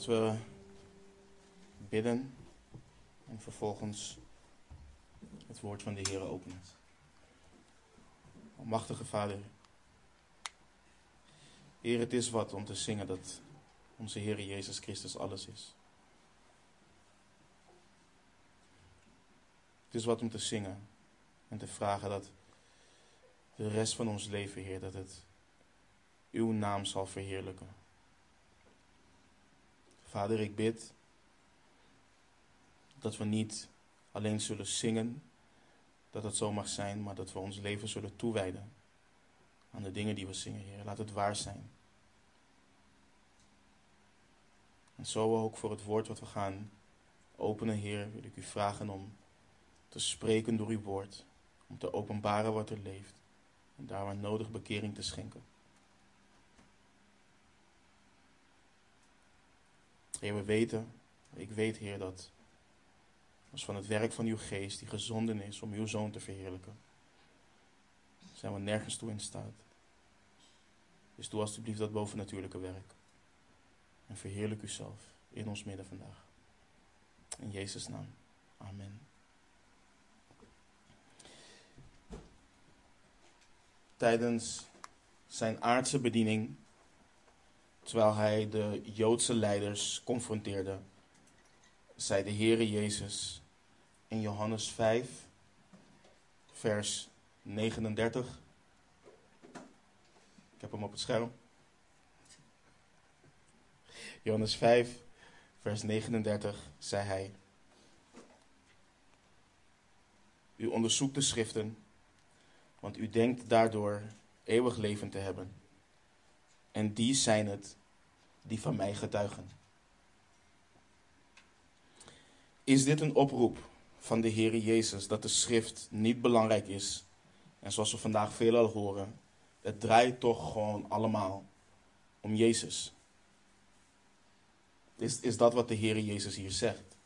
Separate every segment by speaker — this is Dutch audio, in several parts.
Speaker 1: Laten we bidden en vervolgens het woord van de Heer openen. Almachtige Vader, Heer, het is wat om te zingen dat onze Heer Jezus Christus alles is. Het is wat om te zingen en te vragen dat de rest van ons leven, Heer, dat het uw naam zal verheerlijken. Vader, ik bid dat we niet alleen zullen zingen, dat het zo mag zijn, maar dat we ons leven zullen toewijden aan de dingen die we zingen, Heer. Laat het waar zijn. En zo ook voor het woord wat we gaan openen, Heer, wil ik u vragen om te spreken door uw woord, om te openbaren wat er leeft en daar waar nodig bekering te schenken. Heer, we weten, ik weet Heer dat als van het werk van uw geest die gezonden is om uw zoon te verheerlijken, zijn we nergens toe in staat. Dus doe alstublieft dat bovennatuurlijke werk. En verheerlijk uzelf in ons midden vandaag. In Jezus' naam. Amen. Tijdens zijn aardse bediening terwijl hij de Joodse leiders confronteerde, zei de Heere Jezus in Johannes 5, vers 39. Ik heb hem op het scherm. Johannes 5, vers 39, zei hij. U onderzoekt de schriften, want u denkt daardoor eeuwig leven te hebben. En die zijn het die van mij getuigen. Is dit een oproep van de Heer Jezus dat de schrift niet belangrijk is? En zoals we vandaag veelal horen, het draait toch gewoon allemaal om Jezus. Is, is dat wat de Heer Jezus hier zegt?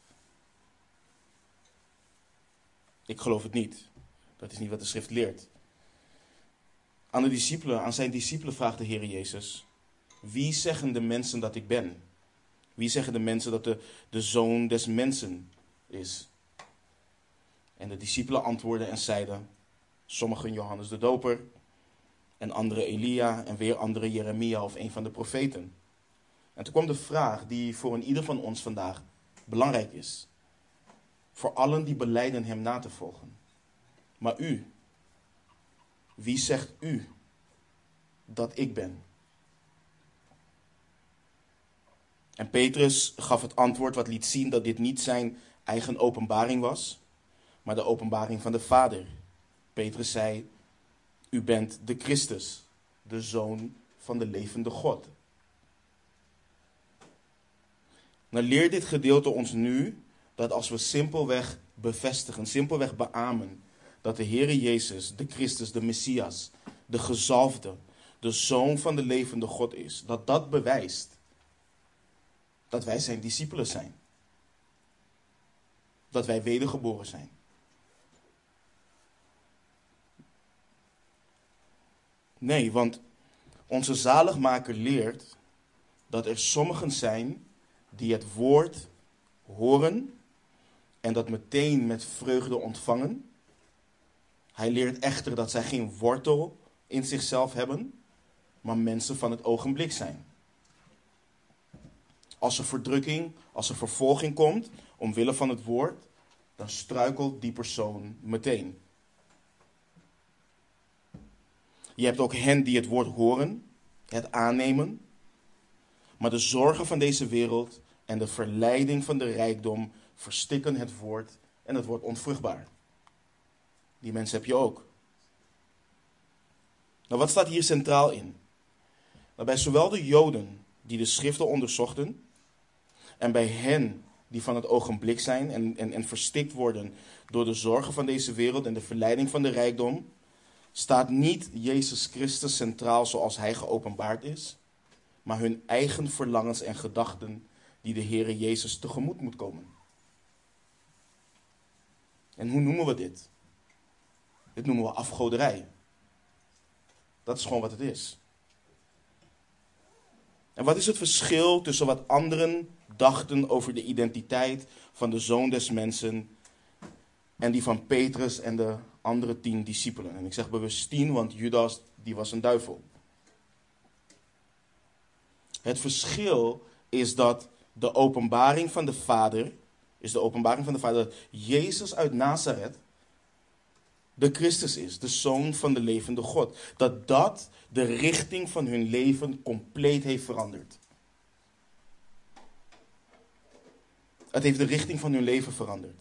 Speaker 1: Ik geloof het niet. Dat is niet wat de schrift leert. Aan de discipelen, aan zijn discipelen vraagt de Heer Jezus: wie zeggen de mensen dat ik ben? Wie zeggen de mensen dat de, de zoon des mensen is? En de discipelen antwoordden en zeiden: sommigen Johannes de Doper, en anderen Elia, en weer anderen Jeremia of een van de profeten. En toen kwam de vraag die voor een ieder van ons vandaag belangrijk is. Voor allen die beleiden hem na te volgen. Maar u, wie zegt u dat ik ben? En Petrus gaf het antwoord wat liet zien dat dit niet zijn eigen openbaring was, maar de openbaring van de Vader. Petrus zei: U bent de Christus, de zoon van de levende God. Nou leert dit gedeelte ons nu dat als we simpelweg bevestigen, simpelweg beamen dat de Heere Jezus, de Christus, de Messias, de gezalfde, de zoon van de levende God is, dat dat bewijst dat wij zijn discipelen zijn. Dat wij wedergeboren zijn. Nee, want onze zaligmaker leert dat er sommigen zijn die het woord horen en dat meteen met vreugde ontvangen. Hij leert echter dat zij geen wortel in zichzelf hebben, maar mensen van het ogenblik zijn. Als er verdrukking, als er vervolging komt, omwille van het woord, dan struikelt die persoon meteen. Je hebt ook hen die het woord horen, het aannemen, maar de zorgen van deze wereld en de verleiding van de rijkdom verstikken het woord en het wordt onvruchtbaar. Die mensen heb je ook. Nou, wat staat hier centraal in? Nou, bij zowel de Joden die de schriften onderzochten, en bij hen die van het ogenblik zijn en, en, en verstikt worden door de zorgen van deze wereld en de verleiding van de rijkdom, staat niet Jezus Christus centraal zoals hij geopenbaard is, maar hun eigen verlangens en gedachten die de Heere Jezus tegemoet moet komen. En hoe noemen we dit? Dit noemen we afgoderij. Dat is gewoon wat het is. En wat is het verschil tussen wat anderen dachten over de identiteit van de zoon des mensen en die van Petrus en de andere tien discipelen. En ik zeg bewust tien, want Judas die was een duivel. Het verschil is dat de openbaring van de Vader, is de openbaring van de Vader dat Jezus uit Nazareth de Christus is, de Zoon van de levende God. Dat dat de richting van hun leven compleet heeft veranderd. Het heeft de richting van hun leven veranderd.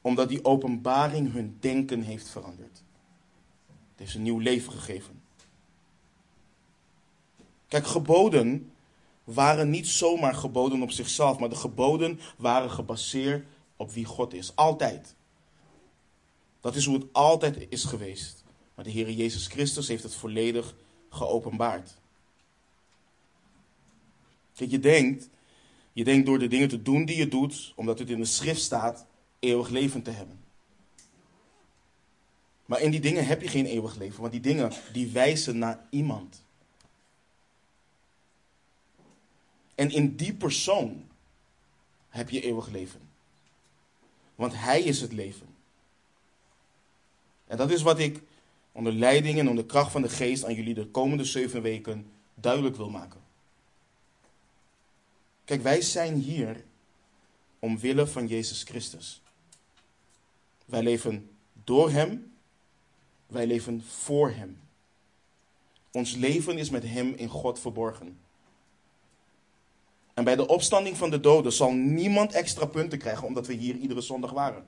Speaker 1: Omdat die openbaring hun denken heeft veranderd. Het heeft een nieuw leven gegeven. Kijk, geboden waren niet zomaar geboden op zichzelf, maar de geboden waren gebaseerd op wie God is. Altijd. Dat is hoe het altijd is geweest. Maar de Heer Jezus Christus heeft het volledig geopenbaard. Kijk, je denkt, je denkt door de dingen te doen die je doet, omdat het in de schrift staat, eeuwig leven te hebben. Maar in die dingen heb je geen eeuwig leven, want die dingen die wijzen naar iemand. En in die persoon heb je eeuwig leven. Want Hij is het leven. En dat is wat ik onder leiding en onder kracht van de geest aan jullie de komende zeven weken duidelijk wil maken. Kijk, wij zijn hier omwille van Jezus Christus. Wij leven door Hem, wij leven voor Hem. Ons leven is met Hem in God verborgen. En bij de opstanding van de doden zal niemand extra punten krijgen omdat we hier iedere zondag waren.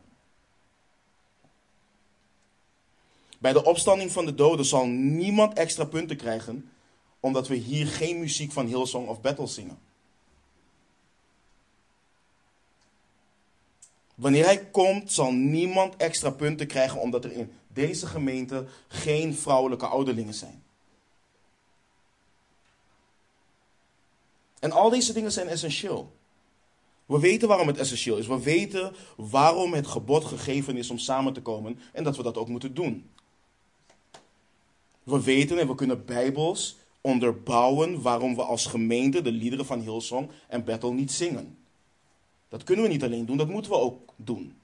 Speaker 1: Bij de opstanding van de doden zal niemand extra punten krijgen omdat we hier geen muziek van Hillsong of Battle zingen. Wanneer hij komt, zal niemand extra punten krijgen omdat er in deze gemeente geen vrouwelijke ouderlingen zijn. En al deze dingen zijn essentieel. We weten waarom het essentieel is. We weten waarom het gebod gegeven is om samen te komen en dat we dat ook moeten doen. We weten en we kunnen bijbels onderbouwen waarom we als gemeente de liederen van Hillsong en Battle niet zingen. Dat kunnen we niet alleen doen, dat moeten we ook doen.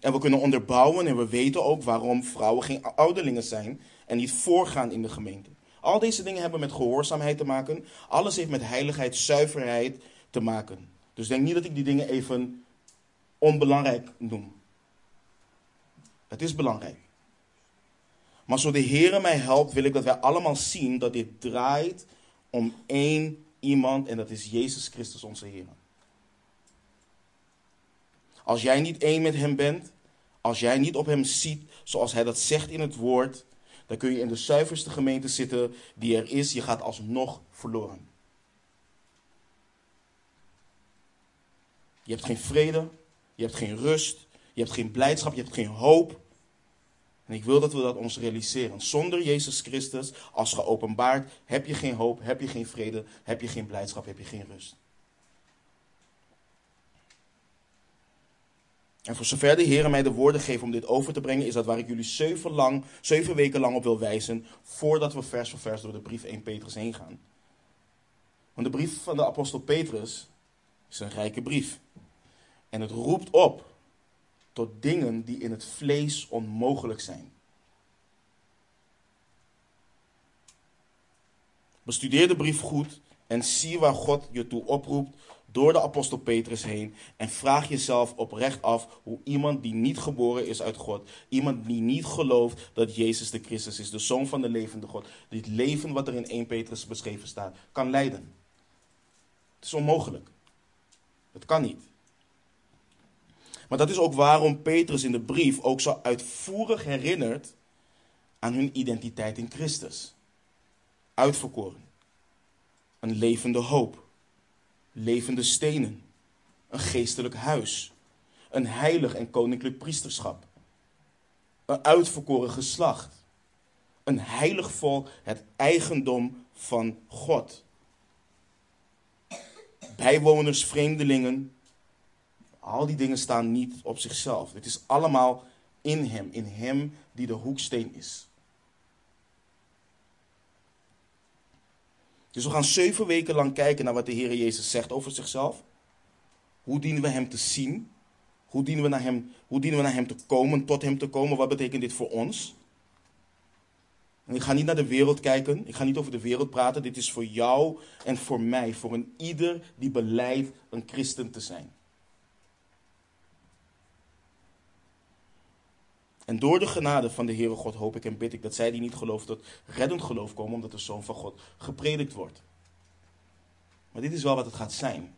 Speaker 1: En we kunnen onderbouwen en we weten ook waarom vrouwen geen ouderlingen zijn en niet voorgaan in de gemeente. Al deze dingen hebben met gehoorzaamheid te maken. Alles heeft met heiligheid, zuiverheid te maken. Dus denk niet dat ik die dingen even onbelangrijk noem. Het is belangrijk. Maar zo de Heer mij helpt, wil ik dat wij allemaal zien dat dit draait om één iemand en dat is Jezus Christus onze Heer. Als jij niet één met Hem bent, als jij niet op Hem ziet zoals Hij dat zegt in het woord, dan kun je in de zuiverste gemeente zitten die er is. Je gaat alsnog verloren. Je hebt geen vrede, je hebt geen rust, je hebt geen blijdschap, je hebt geen hoop. En ik wil dat we dat ons realiseren. Zonder Jezus Christus als geopenbaard heb je geen hoop, heb je geen vrede, heb je geen blijdschap, heb je geen rust. En voor zover de Heer mij de woorden geeft om dit over te brengen, is dat waar ik jullie zeven, lang, zeven weken lang op wil wijzen, voordat we vers voor vers door de brief 1 Petrus heen gaan. Want de brief van de apostel Petrus is een rijke brief. En het roept op tot dingen die in het vlees onmogelijk zijn. Bestudeer de brief goed en zie waar God je toe oproept door de apostel Petrus heen en vraag jezelf oprecht af hoe iemand die niet geboren is uit God, iemand die niet gelooft dat Jezus de Christus is, de Zoon van de levende God, dit leven wat er in 1 Petrus beschreven staat, kan leiden. Het is onmogelijk. Het kan niet. Maar dat is ook waarom Petrus in de brief ook zo uitvoerig herinnert aan hun identiteit in Christus. Uitverkoren. Een levende hoop levende stenen, een geestelijk huis, een heilig en koninklijk priesterschap, een uitverkoren geslacht, een heilig volk, het eigendom van God. Bijwoners, vreemdelingen, al die dingen staan niet op zichzelf. Het is allemaal in Hem, in Hem die de hoeksteen is. Dus we gaan zeven weken lang kijken naar wat de Heer Jezus zegt over zichzelf. Hoe dienen we Hem te zien? Hoe dienen we naar Hem, hoe dienen we naar hem te komen, tot Hem te komen? Wat betekent dit voor ons? Ik ga niet naar de wereld kijken. Ik ga niet over de wereld praten. Dit is voor jou en voor mij. Voor een ieder die beleidt een christen te zijn. En door de genade van de Heere God hoop ik en bid ik dat zij die niet geloven tot reddend geloof komen, omdat de Zoon van God gepredikt wordt. Maar dit is wel wat het gaat zijn.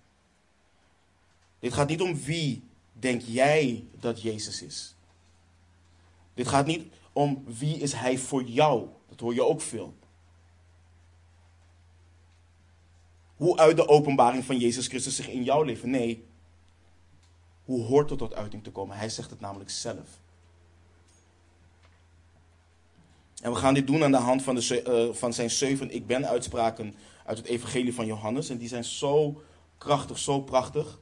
Speaker 1: Dit gaat niet om wie denk jij dat Jezus is. Dit gaat niet om wie is Hij voor jou. Dat hoor je ook veel. Hoe uit de openbaring van Jezus Christus zich in jouw leven? Nee. Hoe hoort het tot uiting te komen? Hij zegt het namelijk zelf. En we gaan dit doen aan de hand van, de, uh, van zijn zeven ik ben uitspraken uit het evangelie van Johannes. En die zijn zo krachtig, zo prachtig.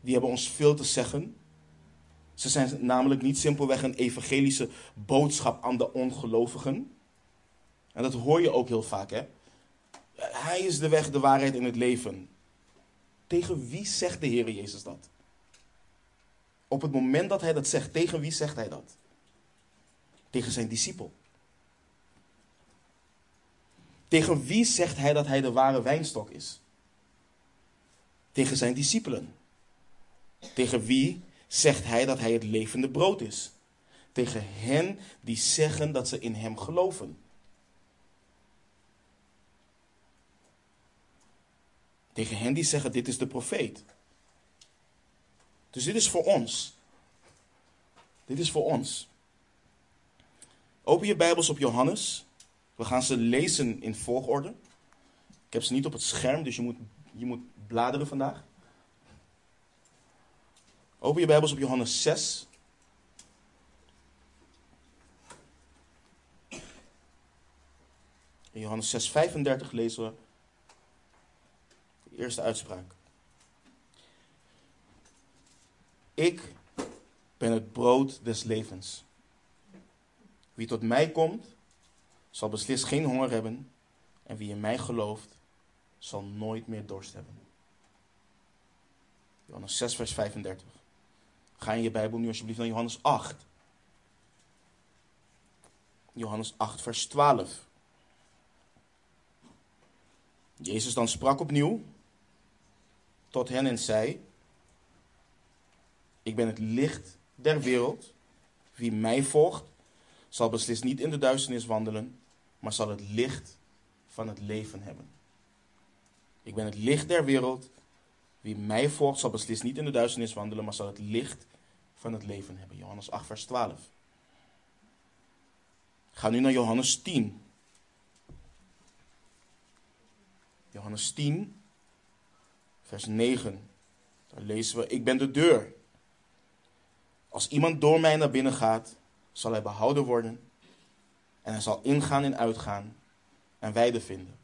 Speaker 1: Die hebben ons veel te zeggen. Ze zijn namelijk niet simpelweg een evangelische boodschap aan de ongelovigen. En dat hoor je ook heel vaak, hè. Hij is de weg, de waarheid en het leven. Tegen wie zegt de Heer Jezus dat? Op het moment dat hij dat zegt, tegen wie zegt hij dat? Tegen zijn discipel. Tegen wie zegt hij dat hij de ware wijnstok is? Tegen zijn discipelen. Tegen wie zegt hij dat hij het levende brood is? Tegen hen die zeggen dat ze in hem geloven. Tegen hen die zeggen dit is de profeet. Dus dit is voor ons. Dit is voor ons. Open je Bijbels op Johannes. We gaan ze lezen in volgorde. Ik heb ze niet op het scherm, dus je moet, je moet bladeren vandaag. Open je Bijbels op Johannes 6. In Johannes 6, 35 lezen we de eerste uitspraak. Ik ben het brood des levens. Wie tot mij komt, zal beslist geen honger hebben. En wie in mij gelooft, zal nooit meer dorst hebben. Johannes 6, vers 35. Ga in je Bijbel nu alsjeblieft naar Johannes 8. Johannes 8, vers 12. Jezus dan sprak opnieuw tot hen en zei: Ik ben het licht der wereld. Wie mij volgt, zal beslist niet in de duisternis wandelen, maar zal het licht van het leven hebben. Ik ben het licht der wereld. Wie mij volgt, zal beslist niet in de duisternis wandelen, maar zal het licht van het leven hebben. Johannes 8, vers 12. Ga nu naar Johannes 10. Johannes 10, vers 9. Daar lezen we: Ik ben de deur. Als iemand door mij naar binnen gaat, zal hij behouden worden. En hij zal ingaan en uitgaan en weide vinden.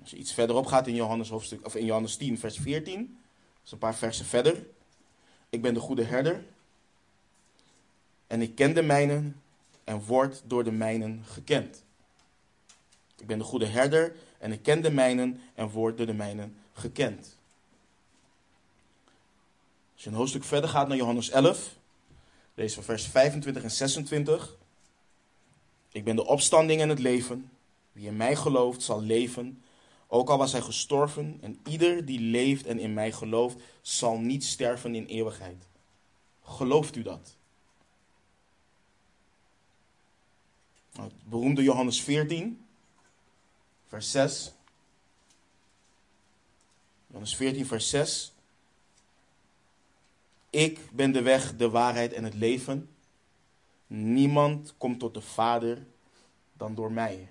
Speaker 1: Als je iets verderop gaat in Johannes, hoofdstuk, of in Johannes 10, vers 14, dat is een paar versen verder. Ik ben de goede herder. En ik ken de mijnen en word door de mijnen gekend. Ik ben de goede herder en ik ken de mijnen en word door de mijnen gekend. Als je een hoofdstuk verder gaat naar Johannes 11, lees van vers 25 en 26. Ik ben de opstanding en het leven. Wie in mij gelooft zal leven, ook al was hij gestorven. En ieder die leeft en in mij gelooft, zal niet sterven in eeuwigheid. Gelooft u dat? Nou, het beroemde Johannes 14, vers 6. Johannes 14, vers 6. Ik ben de weg, de waarheid en het leven. Niemand komt tot de Vader dan door mij.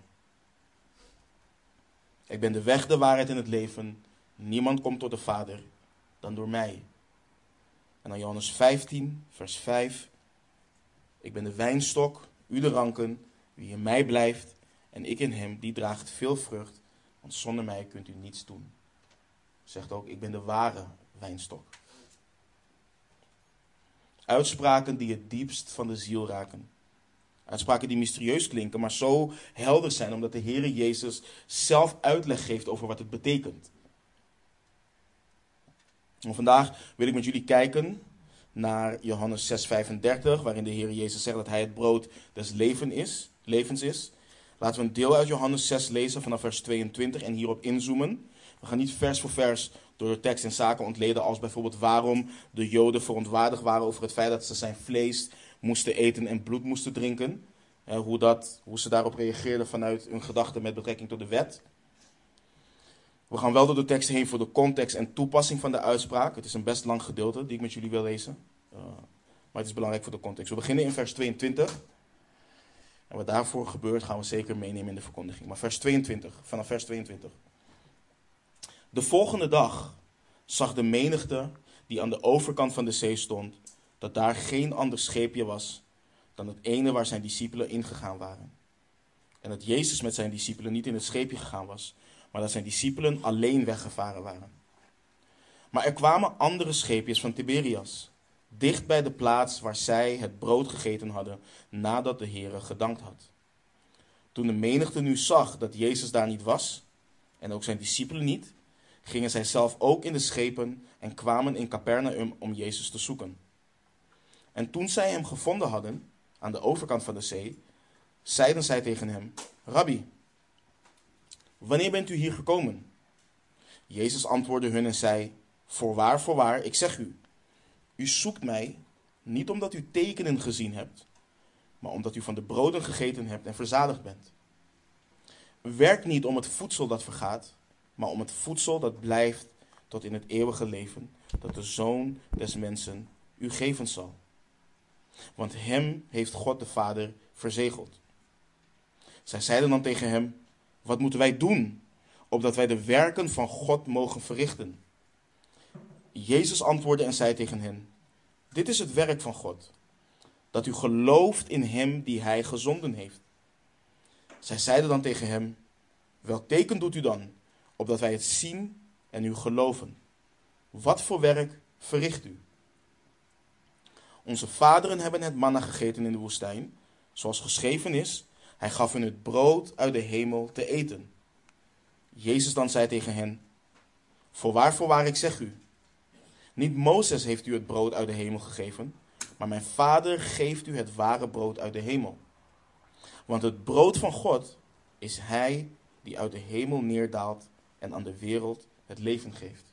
Speaker 1: Ik ben de weg, de waarheid en het leven. Niemand komt tot de Vader dan door mij. En dan Johannes 15, vers 5. Ik ben de wijnstok, u de ranken. Wie in mij blijft en ik in hem, die draagt veel vrucht. Want zonder mij kunt u niets doen. Zegt ook, ik ben de ware wijnstok. Uitspraken die het diepst van de ziel raken. Uitspraken die mysterieus klinken, maar zo helder zijn omdat de Heere Jezus zelf uitleg geeft over wat het betekent. En vandaag wil ik met jullie kijken naar Johannes 6:35, waarin de Heer Jezus zegt dat Hij het brood des leven is, levens is. Laten we een deel uit Johannes 6 lezen vanaf vers 22 en hierop inzoomen. We gaan niet vers voor vers door de tekst en zaken ontleden als bijvoorbeeld waarom de Joden verontwaardigd waren over het feit dat ze zijn vlees moesten eten en bloed moesten drinken. hoe, dat, hoe ze daarop reageerden vanuit hun gedachten met betrekking tot de wet. We gaan wel door de tekst heen voor de context en toepassing van de uitspraak. Het is een best lang gedeelte die ik met jullie wil lezen. Uh, maar het is belangrijk voor de context. We beginnen in vers 22. En wat daarvoor gebeurt gaan we zeker meenemen in de verkondiging. Maar vers 22, vanaf vers 22. De volgende dag zag de menigte die aan de overkant van de zee stond, dat daar geen ander scheepje was dan het ene waar zijn discipelen ingegaan waren. En dat Jezus met zijn discipelen niet in het scheepje gegaan was, maar dat zijn discipelen alleen weggevaren waren. Maar er kwamen andere scheepjes van Tiberias, dicht bij de plaats waar zij het brood gegeten hadden nadat de Heere gedankt had. Toen de menigte nu zag dat Jezus daar niet was, en ook zijn discipelen niet, gingen zij zelf ook in de schepen en kwamen in Capernaum om Jezus te zoeken. En toen zij hem gevonden hadden, aan de overkant van de zee, zeiden zij tegen hem: Rabbi, wanneer bent u hier gekomen? Jezus antwoordde hun en zei: Voorwaar, voorwaar, ik zeg u, u zoekt mij niet omdat u tekenen gezien hebt, maar omdat u van de broden gegeten hebt en verzadigd bent. Werk niet om het voedsel dat vergaat, maar om het voedsel dat blijft tot in het eeuwige leven, dat de Zoon des Mensen u geven zal. Want hem heeft God de Vader verzegeld. Zij zeiden dan tegen hem: Wat moeten wij doen, opdat wij de werken van God mogen verrichten? Jezus antwoordde en zei tegen hen: Dit is het werk van God, dat u gelooft in hem die hij gezonden heeft. Zij zeiden dan tegen hem: Welk teken doet u dan, opdat wij het zien en u geloven? Wat voor werk verricht u? Onze vaderen hebben het manna gegeten in de woestijn, zoals geschreven is: Hij gaf hun het brood uit de hemel te eten. Jezus dan zei tegen hen: Voorwaar, voorwaar, ik zeg u. Niet Mozes heeft u het brood uit de hemel gegeven, maar mijn Vader geeft u het ware brood uit de hemel. Want het brood van God is Hij die uit de hemel neerdaalt en aan de wereld het leven geeft.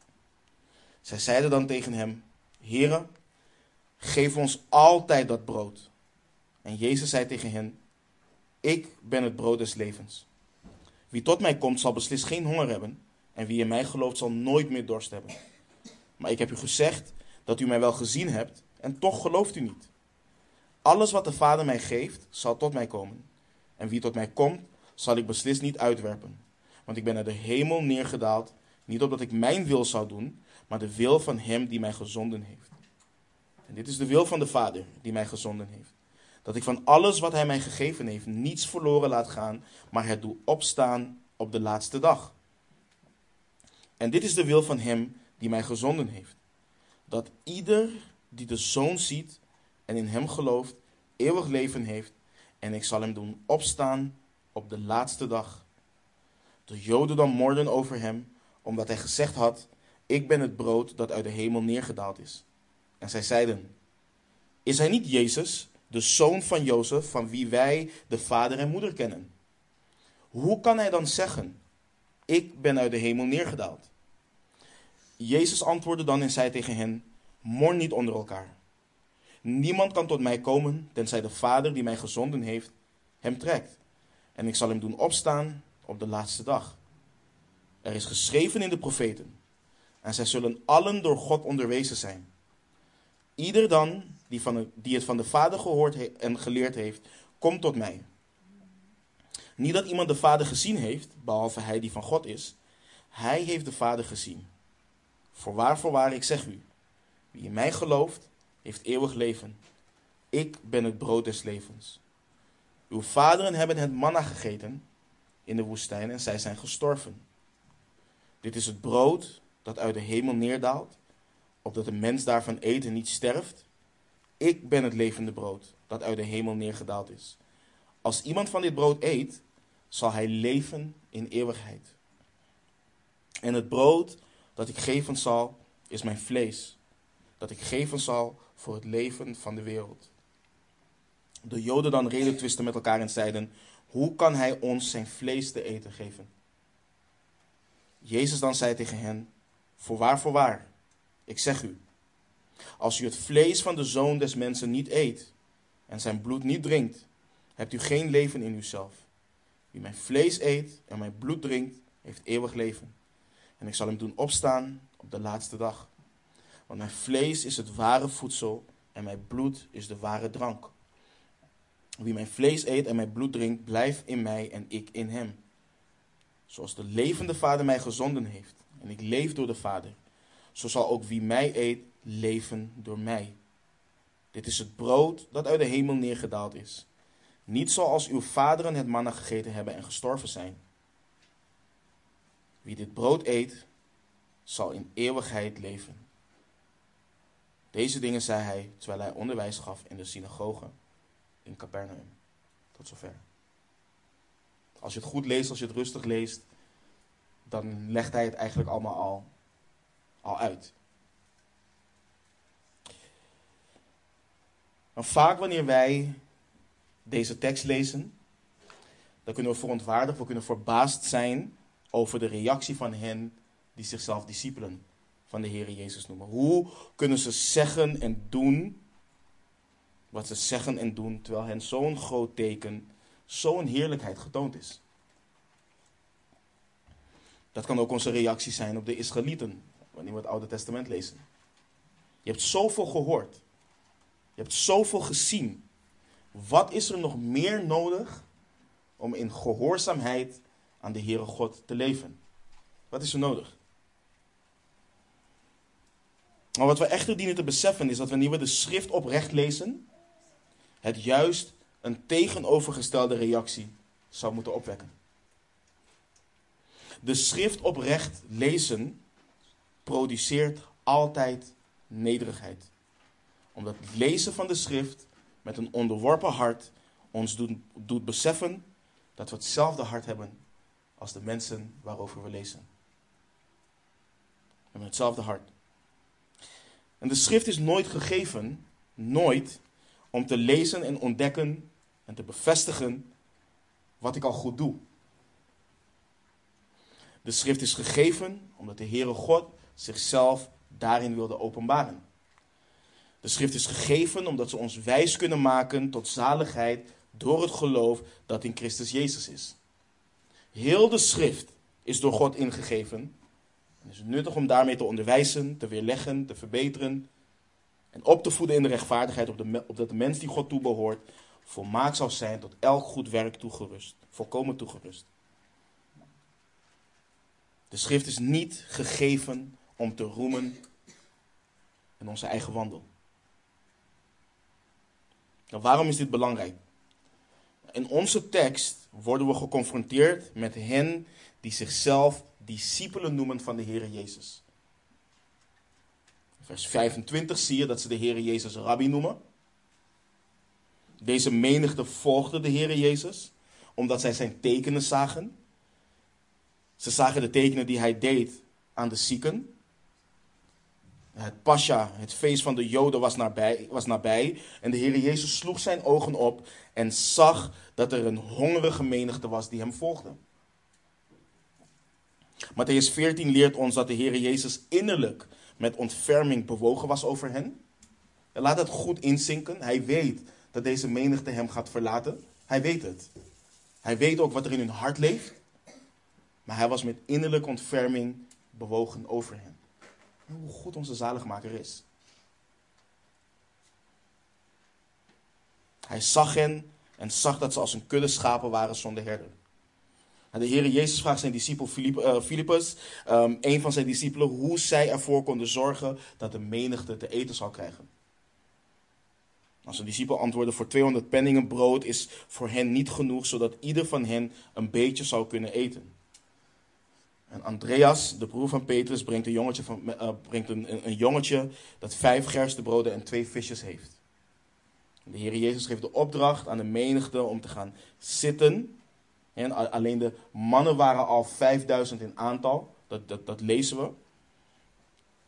Speaker 1: Zij zeiden dan tegen hem: Heere, geef ons altijd dat brood. En Jezus zei tegen hen: Ik ben het brood des levens. Wie tot mij komt, zal beslist geen honger hebben, en wie in mij gelooft, zal nooit meer dorst hebben. Maar ik heb u gezegd dat u mij wel gezien hebt, en toch gelooft u niet. Alles wat de Vader mij geeft, zal tot mij komen. En wie tot mij komt, zal ik beslist niet uitwerpen. Want ik ben naar de hemel neergedaald, niet opdat ik mijn wil zou doen, maar de wil van Hem die mij gezonden heeft. En dit is de wil van de Vader die mij gezonden heeft. Dat ik van alles wat Hij mij gegeven heeft niets verloren laat gaan, maar het doe opstaan op de laatste dag. En dit is de wil van Hem die mij gezonden heeft. Dat ieder die de Zoon ziet en in Hem gelooft, eeuwig leven heeft. En ik zal Hem doen opstaan op de laatste dag. De Joden dan morden over Hem, omdat Hij gezegd had, ik ben het brood dat uit de hemel neergedaald is. En zij zeiden, is Hij niet Jezus, de zoon van Jozef, van wie wij de vader en moeder kennen? Hoe kan Hij dan zeggen, ik ben uit de hemel neergedaald? Jezus antwoordde dan en zei tegen hen: Mor niet onder elkaar. Niemand kan tot mij komen, tenzij de Vader die mij gezonden heeft, hem trekt. En ik zal hem doen opstaan op de laatste dag. Er is geschreven in de profeten, en zij zullen allen door God onderwezen zijn. Ieder dan die, van die het van de Vader gehoord en geleerd heeft, komt tot mij. Niet dat iemand de Vader gezien heeft, behalve hij die van God is. Hij heeft de Vader gezien. Voorwaar, voorwaar, ik zeg u, wie in mij gelooft, heeft eeuwig leven. Ik ben het brood des levens. Uw vaderen hebben het manna gegeten in de woestijn en zij zijn gestorven. Dit is het brood dat uit de hemel neerdaalt, opdat de mens daarvan eten niet sterft. Ik ben het levende brood dat uit de hemel neergedaald is. Als iemand van dit brood eet, zal hij leven in eeuwigheid. En het brood dat ik geven zal, is mijn vlees, dat ik geven zal voor het leven van de wereld. De Joden dan reden twisten met elkaar en zeiden: Hoe kan hij ons zijn vlees te eten geven? Jezus dan zei tegen hen: Voorwaar, voorwaar, ik zeg u, als u het vlees van de zoon des mensen niet eet en zijn bloed niet drinkt, hebt u geen leven in uzelf. Wie mijn vlees eet en mijn bloed drinkt, heeft eeuwig leven. En ik zal hem doen opstaan op de laatste dag. Want mijn vlees is het ware voedsel en mijn bloed is de ware drank. Wie mijn vlees eet en mijn bloed drinkt, blijft in mij en ik in hem. Zoals de levende Vader mij gezonden heeft en ik leef door de Vader, zo zal ook wie mij eet leven door mij. Dit is het brood dat uit de hemel neergedaald is. Niet zoals uw vaderen het manna gegeten hebben en gestorven zijn. Wie dit brood eet, zal in eeuwigheid leven. Deze dingen zei hij terwijl hij onderwijs gaf in de synagoge in Capernaum. Tot zover. Als je het goed leest, als je het rustig leest, dan legt hij het eigenlijk allemaal al, al uit. Maar vaak wanneer wij deze tekst lezen, dan kunnen we verontwaardigd, we kunnen verbaasd zijn over de reactie van hen die zichzelf discipelen van de Heer Jezus noemen. Hoe kunnen ze zeggen en doen wat ze zeggen en doen, terwijl hen zo'n groot teken, zo'n heerlijkheid getoond is? Dat kan ook onze reactie zijn op de Israëlieten, wanneer we het Oude Testament lezen. Je hebt zoveel gehoord. Je hebt zoveel gezien. Wat is er nog meer nodig om in gehoorzaamheid aan de Heere God te leven? Wat is er nodig? Maar wat we echter dienen te beseffen is dat wanneer we de schrift oprecht lezen, het juist een tegenovergestelde reactie zou moeten opwekken. De schrift oprecht lezen produceert altijd nederigheid. Omdat het lezen van de schrift met een onderworpen hart ons doet, doet beseffen dat we hetzelfde hart hebben als de mensen waarover we lezen. We hebben hetzelfde hart. En de schrift is nooit gegeven, nooit, om te lezen en ontdekken en te bevestigen wat ik al goed doe. De schrift is gegeven omdat de Heere God zichzelf daarin wilde openbaren. De schrift is gegeven omdat ze ons wijs kunnen maken tot zaligheid door het geloof dat in Christus Jezus is. Heel de schrift is door God ingegeven. Het is nuttig om daarmee te onderwijzen, te weerleggen, te verbeteren en op te voeden in de rechtvaardigheid, opdat de mens die God toebehoort volmaakt zal zijn tot elk goed werk toegerust, volkomen toegerust. De schrift is niet gegeven om te roemen in onze eigen wandel. Nou, waarom is dit belangrijk? In onze tekst worden we geconfronteerd met hen die zichzelf discipelen noemen van de Heer Jezus. Vers 25 zie je dat ze de Heer Jezus rabbi noemen. Deze menigte volgde de Heer Jezus omdat zij zijn tekenen zagen. Ze zagen de tekenen die hij deed aan de zieken. Het Pascha, het feest van de Joden, was nabij, was nabij. En de Heer Jezus sloeg zijn ogen op en zag dat er een hongerige menigte was die hem volgde. Matthäus 14 leert ons dat de Heer Jezus innerlijk met ontferming bewogen was over hen. En laat het goed inzinken. Hij weet dat deze menigte hem gaat verlaten. Hij weet het. Hij weet ook wat er in hun hart leeft. Maar hij was met innerlijke ontferming bewogen over hen. hoe goed onze zaligmaker is. Hij zag hen en zag dat ze als een kudde schapen waren zonder herder. De Heer Jezus vraagt zijn discipel Filippus, uh, um, een van zijn discipelen, hoe zij ervoor konden zorgen dat de menigte te eten zou krijgen. Als een discipel antwoordde, voor 200 penningen brood is voor hen niet genoeg, zodat ieder van hen een beetje zou kunnen eten. En Andreas, de broer van Petrus, brengt een jongetje, van, uh, brengt een, een, jongetje dat vijf gerstebroden en twee visjes heeft. De Heer Jezus geeft de opdracht aan de menigte om te gaan zitten. En alleen de mannen waren al 5000 in aantal. Dat, dat, dat lezen we.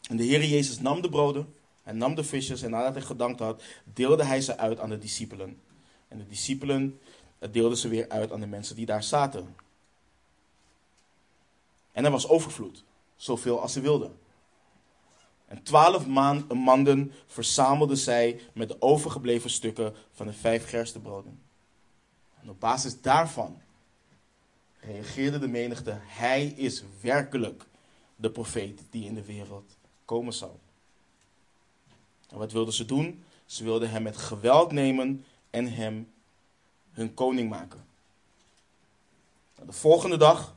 Speaker 1: En de Heer Jezus nam de broden, hij nam de visjes en nadat hij gedankt had, deelde hij ze uit aan de discipelen. En de discipelen deelden ze weer uit aan de mensen die daar zaten. En er was overvloed, zoveel als ze wilden. En twaalf maanden verzamelden zij met de overgebleven stukken van de vijf gerstebroden. En op basis daarvan reageerde de menigte: Hij is werkelijk de profeet die in de wereld komen zal. En wat wilden ze doen? Ze wilden hem met geweld nemen en hem hun koning maken. Nou, de volgende dag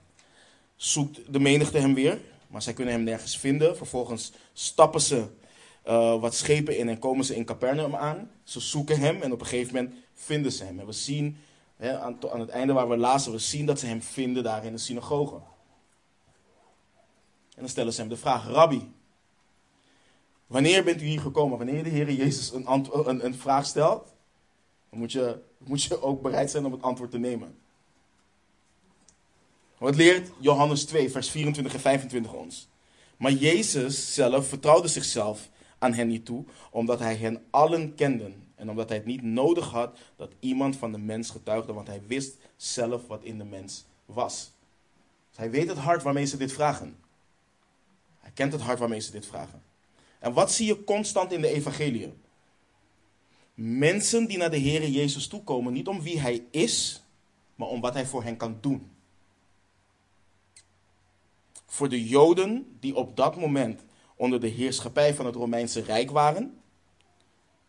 Speaker 1: zoekt de menigte hem weer, maar zij kunnen hem nergens vinden. Vervolgens stappen ze uh, wat schepen in en komen ze in Capernaum aan. Ze zoeken hem en op een gegeven moment vinden ze hem. En we zien aan, het einde waar we we zien dat ze hem vinden daar in de synagoge. En dan stellen ze hem de vraag: Rabbi, wanneer bent u hier gekomen? Wanneer de Heer Jezus een, een, een vraag stelt, dan moet je, moet je ook bereid zijn om het antwoord te nemen. Wat leert Johannes 2, vers 24 en 25 ons? Maar Jezus zelf vertrouwde zichzelf aan hen niet toe, omdat hij hen allen kende. En omdat hij het niet nodig had dat iemand van de mens getuigde, want hij wist zelf wat in de mens was. Dus hij weet het hart waarmee ze dit vragen. Hij kent het hart waarmee ze dit vragen. En wat zie je constant in de evangelie? Mensen die naar de Heer Jezus toekomen, niet om wie hij is, maar om wat hij voor hen kan doen. Voor de Joden die op dat moment onder de heerschappij van het Romeinse Rijk waren,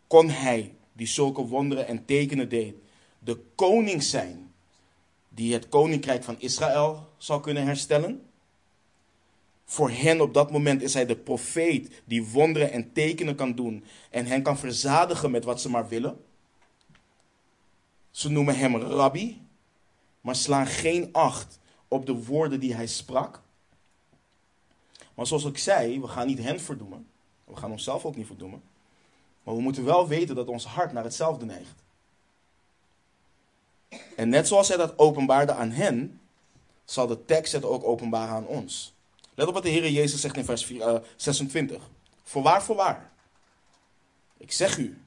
Speaker 1: kon hij, die zulke wonderen en tekenen deed, de koning zijn die het koninkrijk van Israël zou kunnen herstellen. Voor hen op dat moment is hij de profeet die wonderen en tekenen kan doen en hen kan verzadigen met wat ze maar willen. Ze noemen hem rabbi, maar slaan geen acht op de woorden die hij sprak. Maar zoals ik zei, we gaan niet hen verdoemen. We gaan onszelf ook niet verdoemen. Maar we moeten wel weten dat ons hart naar hetzelfde neigt. En net zoals hij dat openbaarde aan hen, zal de tekst het ook openbaren aan ons. Let op wat de Heer Jezus zegt in vers 26. Eh, voorwaar, voorwaar. Ik zeg u,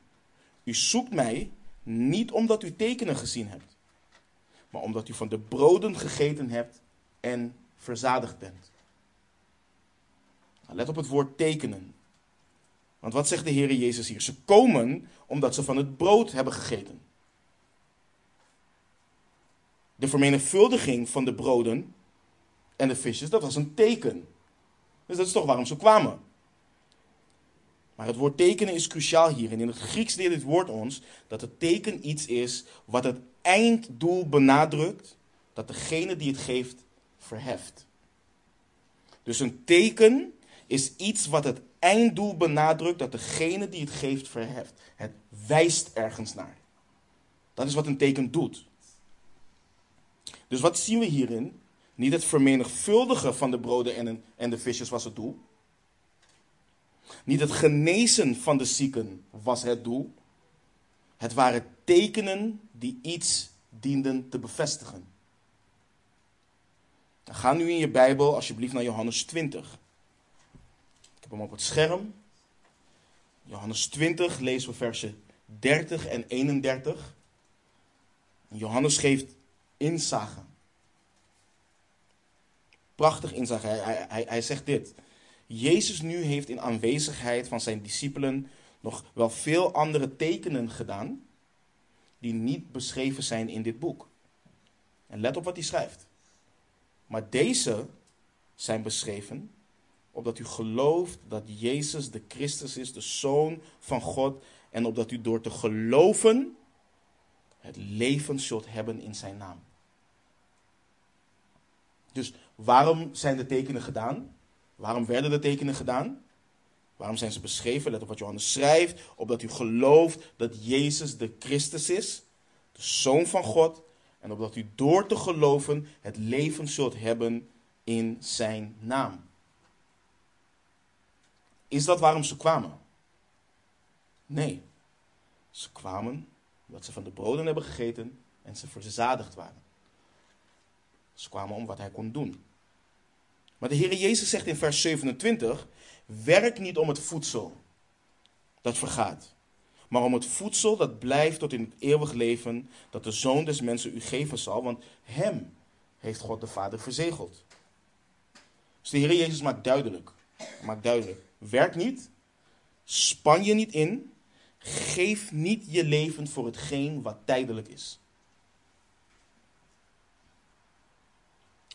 Speaker 1: u zoekt mij niet omdat u tekenen gezien hebt, maar omdat u van de broden gegeten hebt en verzadigd bent. Nou, let op het woord tekenen. Want wat zegt de Heer Jezus hier? Ze komen omdat ze van het brood hebben gegeten. De vermenigvuldiging van de broden en de visjes, dat was een teken. Dus dat is toch waarom ze kwamen. Maar het woord tekenen is cruciaal hier. En in het Grieks leert dit woord ons dat het teken iets is wat het einddoel benadrukt, dat degene die het geeft verheft. Dus een teken is iets wat het einddoel benadrukt, dat degene die het geeft verheft. Het wijst ergens naar. Dat is wat een teken doet. Dus wat zien we hierin? Niet het vermenigvuldigen van de broden en, de visjes was het doel. Niet het genezen van de zieken was het doel. Het waren tekenen die iets dienden te bevestigen. ga nu in je Bijbel alsjeblieft naar Johannes 20. Heb hem op het scherm. Johannes 20 lezen we versen 30 en 31. Johannes geeft inzage prachtig inzage. Hij, hij, hij zegt dit. Jezus nu heeft in aanwezigheid van zijn discipelen nog wel veel andere tekenen gedaan die niet beschreven zijn in dit boek. En let op wat hij schrijft. Maar deze zijn beschreven opdat u gelooft dat Jezus de Christus is, de Zoon van God, en opdat u door te geloven het leven zult hebben in zijn naam. Dus waarom zijn de tekenen gedaan? Waarom werden de tekenen gedaan? Waarom zijn ze beschreven? Let op wat Johannes schrijft. Opdat u gelooft dat Jezus de Christus is, de Zoon van God. En opdat u door te geloven het leven zult hebben in zijn naam. Is dat waarom ze kwamen? Nee. Ze kwamen Omdat ze van de broden hebben gegeten en ze verzadigd waren. Ze kwamen om wat hij kon doen. Maar de Heer Jezus zegt in vers 27: Werk niet om het voedsel dat vergaat, maar om het voedsel dat blijft tot in het eeuwig leven, dat de Zoon des Mensen u geven zal, want Hem heeft God de Vader verzegeld. Dus de Heer Jezus maakt duidelijk, maakt duidelijk, werk niet, span je niet in, geef niet je leven voor hetgeen wat tijdelijk is.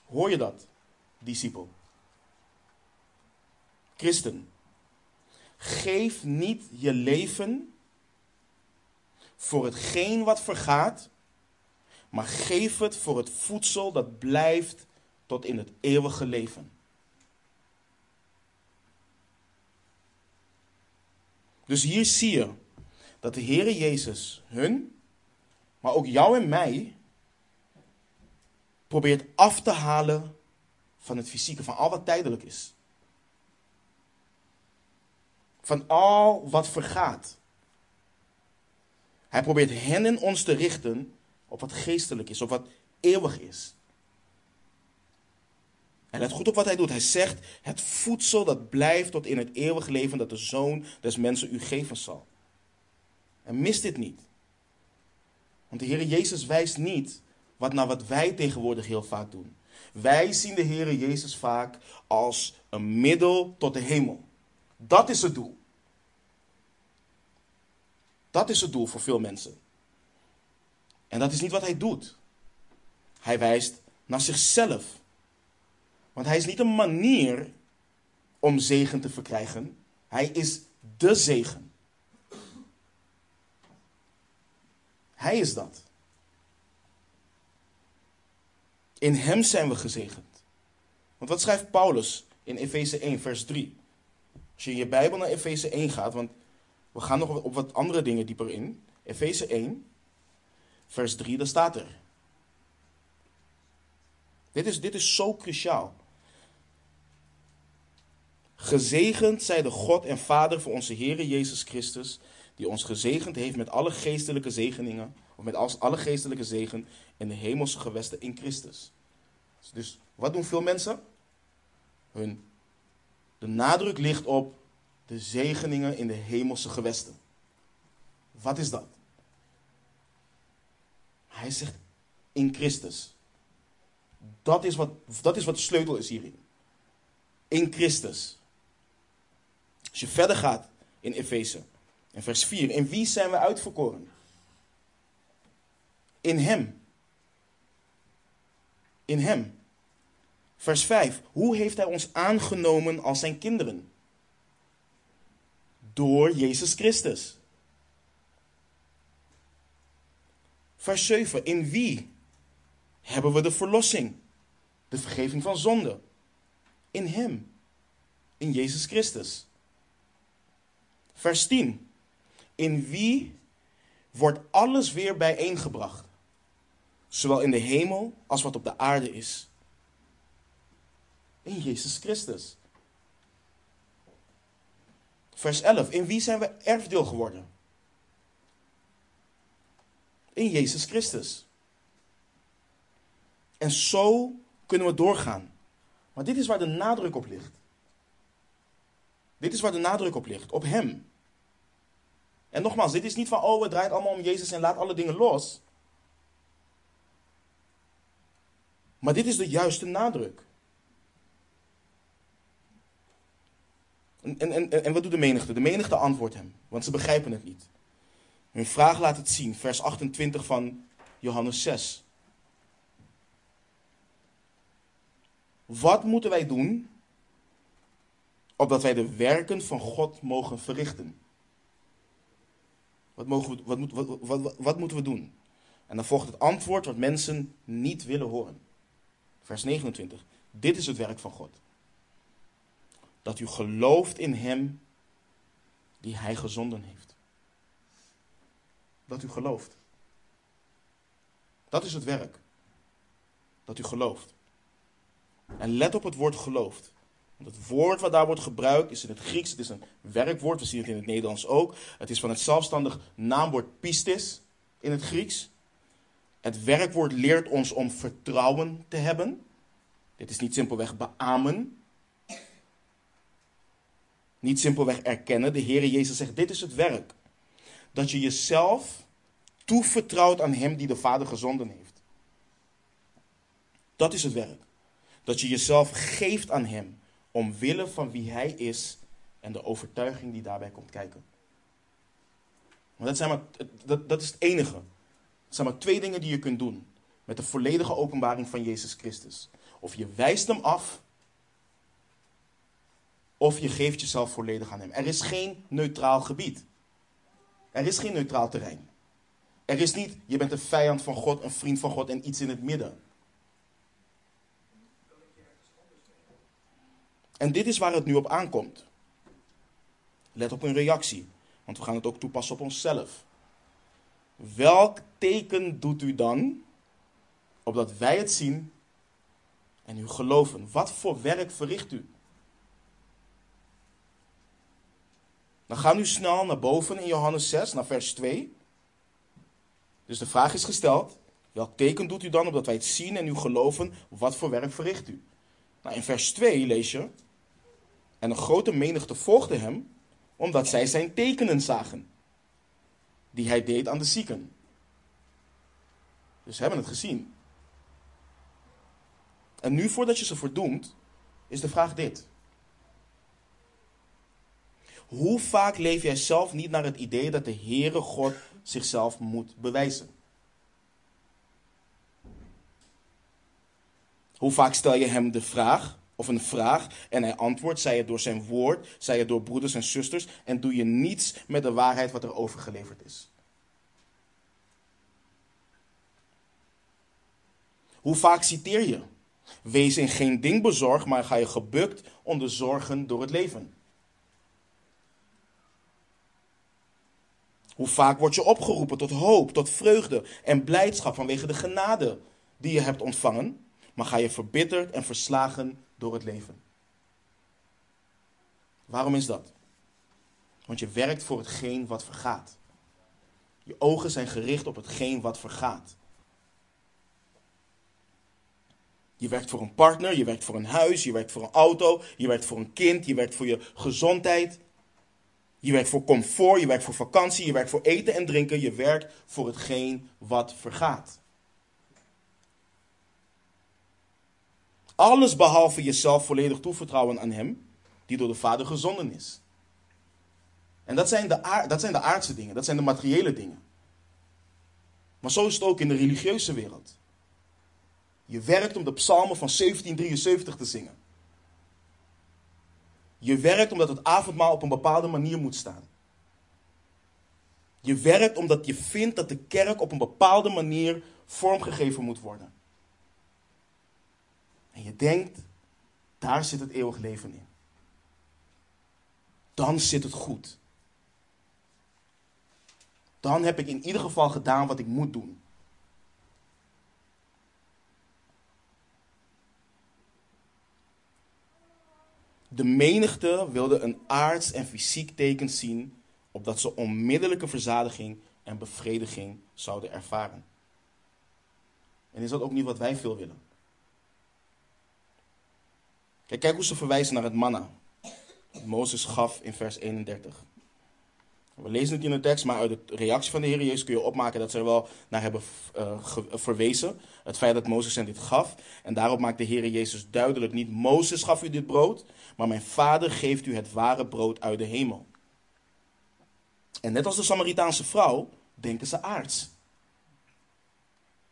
Speaker 1: Hoor je dat, discipel? Christen, geef niet je leven voor hetgeen wat vergaat, maar geef het voor het voedsel dat blijft tot in het eeuwige leven. Dus hier zie je dat de Heere Jezus hun, maar ook jou en mij, probeert af te halen van het fysieke, van al wat tijdelijk is. Van al wat vergaat. Hij probeert hen en ons te richten op wat geestelijk is, op wat eeuwig is. En let goed op wat hij doet. Hij zegt: Het voedsel dat blijft tot in het eeuwige leven dat de zoon des mensen u geven zal. En mis dit niet. Want de Heer Jezus wijst niet wat naar wat wij tegenwoordig heel vaak doen. Wij zien de Heer Jezus vaak als een middel tot de hemel. Dat is het doel. Dat is het doel voor veel mensen. En dat is niet wat hij doet. Hij wijst naar zichzelf. Want hij is niet een manier om zegen te verkrijgen. Hij is de zegen. Hij is dat. In hem zijn we gezegend. Want wat schrijft Paulus in Efeze 1, vers 3? Als je in je Bijbel naar Efeze 1 gaat, want we gaan nog op wat andere dingen dieper in. Efeze 1, vers 3, daar staat er. Dit is, dit is zo cruciaal. Gezegend zij de God en Vader voor onze Heer Jezus Christus, die ons gezegend heeft met alle geestelijke zegeningen, of met alle geestelijke zegen in de hemelse gewesten in Christus. Dus wat doen veel mensen? Hun, de nadruk ligt op de zegeningen in de hemelse gewesten. Wat is dat? Hij zegt in Christus. Dat is wat, dat is wat de sleutel is hierin. In Christus. Als je verder gaat in Efeze, in vers 4, in wie zijn we uitverkoren? In Hem. In Hem. Vers 5, hoe heeft Hij ons aangenomen als Zijn kinderen? Door Jezus Christus. Vers 7, in wie hebben we de verlossing? De vergeving van zonde. In Hem. In Jezus Christus. Vers 10. In wie wordt alles weer bijeengebracht, zowel in de hemel als wat op de aarde is. In Jezus Christus. Vers 11. In wie zijn we erfdeel geworden? In Jezus Christus. En zo kunnen we doorgaan. Maar dit is waar de nadruk op ligt. Dit is waar de nadruk op ligt. Op Hem. En nogmaals, dit is niet van, oh, het draait allemaal om Jezus en laat alle dingen los. Maar dit is de juiste nadruk. En, en, en, wat doet de menigte? De menigte antwoordt hem, want ze begrijpen het niet. Hun vraag laat het zien, vers 28 van Johannes 6. Wat moeten wij doen opdat wij de werken van God mogen verrichten? Wat, mogen we, wat, moet, wat, wat, wat moeten we doen? En dan volgt het antwoord wat mensen niet willen horen. Vers 29. Dit is het werk van God. Dat u gelooft in Hem die Hij gezonden heeft. Dat u gelooft. Dat is het werk. Dat u gelooft. En let op het woord gelooft. Het woord wat daar wordt gebruikt is in het Grieks. Het is een werkwoord. We zien het in het Nederlands ook. Het is van het zelfstandig naamwoord pistis. in het Grieks. Het werkwoord leert ons om vertrouwen te hebben. Dit is niet simpelweg beamen. Niet simpelweg erkennen. De Heer Jezus zegt: Dit is het werk. Dat je jezelf toevertrouwt aan Hem die de Vader gezonden heeft. Dat is het werk. Dat je jezelf geeft aan Hem omwille van wie Hij is en de overtuiging die daarbij komt kijken. Want dat, zijn maar, dat, dat is het enige. Het zijn maar twee dingen die je kunt doen met de volledige openbaring van Jezus Christus. Of je wijst hem af, of je geeft jezelf volledig aan hem. Er is geen neutraal gebied. Er is geen neutraal terrein. Er is niet, je bent een vijand van God, een vriend van God en iets in het midden. En dit is waar het nu op aankomt. Let op een reactie, want we gaan het ook toepassen op onszelf. Welk teken doet u dan, opdat wij het zien en u geloven? Wat voor werk verricht u? Dan gaan nu snel naar boven in Johannes 6, naar vers 2. Dus de vraag is gesteld: welk teken doet u dan opdat wij het zien en u geloven? Wat voor werk verricht u? Nou, in vers 2 lees je: En een grote menigte volgde hem, omdat zij zijn tekenen zagen, die hij deed aan de zieken. Dus ze hebben het gezien. En nu, voordat je ze verdoemt, is de vraag dit. Hoe vaak leef jij zelf niet naar het idee dat de Heere God zichzelf moet bewijzen? Hoe vaak stel je hem de vraag of een vraag en hij antwoordt, zij het door zijn woord, zij het door broeders en zusters en doe je niets met de waarheid wat er overgeleverd is? Hoe vaak citeer je? Wees in geen ding bezorgd, maar ga je gebukt onder zorgen door het leven. Hoe vaak word je opgeroepen tot hoop, tot vreugde en blijdschap vanwege de genade die je hebt ontvangen, maar ga je verbitterd en verslagen door het leven. Waarom is dat? Want je werkt voor hetgeen wat vergaat. Je ogen zijn gericht op hetgeen wat vergaat. Je werkt voor een partner, je werkt voor een huis, je werkt voor een auto, je werkt voor een kind, je werkt voor je gezondheid. Je werkt voor comfort, je werkt voor vakantie, je werkt voor eten en drinken, je werkt voor hetgeen wat vergaat. Alles behalve jezelf volledig toevertrouwen aan Hem, die door de Vader gezonden is. En dat zijn, de dat zijn de aardse dingen, dat zijn de materiële dingen. Maar zo is het ook in de religieuze wereld. Je werkt om de psalmen van 1773 te zingen. Je werkt omdat het avondmaal op een bepaalde manier moet staan. Je werkt omdat je vindt dat de kerk op een bepaalde manier vormgegeven moet worden. En je denkt, daar zit het eeuwig leven in. Dan zit het goed. Dan heb ik in ieder geval gedaan wat ik moet doen. De menigte wilde een aards en fysiek teken zien, opdat ze onmiddellijke verzadiging en bevrediging zouden ervaren. En is dat ook niet wat wij veel willen? Kijk, hoe ze verwijzen naar het manna. Mozes gaf in vers 31. We lezen het in de tekst, maar uit de reactie van de Heer Jezus kun je opmaken dat ze er wel naar hebben uh, verwezen. Het feit dat Mozes hen dit gaf. En daarop maakt de Heer Jezus duidelijk: niet Mozes gaf u dit brood, maar mijn vader geeft u het ware brood uit de hemel. En net als de Samaritaanse vrouw, denken ze aards.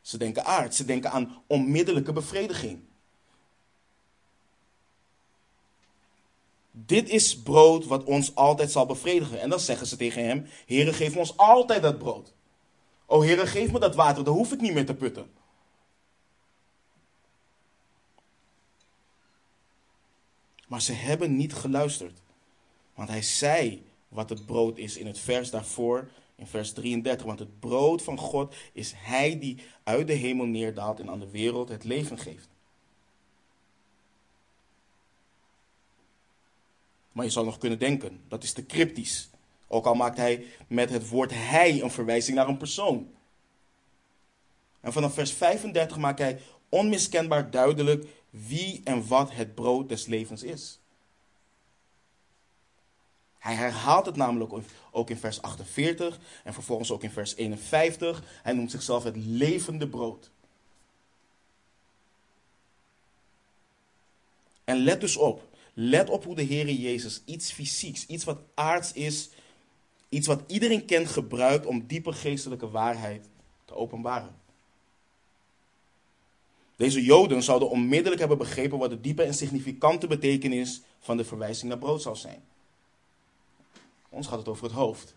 Speaker 1: Ze denken aards, ze denken aan onmiddellijke bevrediging. Dit is brood wat ons altijd zal bevredigen. En dan zeggen ze tegen hem: Heere, geef ons altijd dat brood. O Heere, geef me dat water, dan hoef ik niet meer te putten. Maar ze hebben niet geluisterd. Want hij zei wat het brood is in het vers daarvoor, in vers 33. Want het brood van God is hij die uit de hemel neerdaalt en aan de wereld het leven geeft. Maar je zou nog kunnen denken, dat is te cryptisch. Ook al maakt hij met het woord hij een verwijzing naar een persoon. En vanaf vers 35 maakt hij onmiskenbaar duidelijk wie en wat het brood des levens is. Hij herhaalt het namelijk ook in vers 48 en vervolgens ook in vers 51. Hij noemt zichzelf het levende brood. En let dus op. Let op hoe de Heer Jezus iets fysieks, iets wat aards is, iets wat iedereen kent, gebruikt om diepe geestelijke waarheid te openbaren. Deze Joden zouden onmiddellijk hebben begrepen wat de diepe en significante betekenis van de verwijzing naar brood zou zijn. Ons gaat het over het hoofd.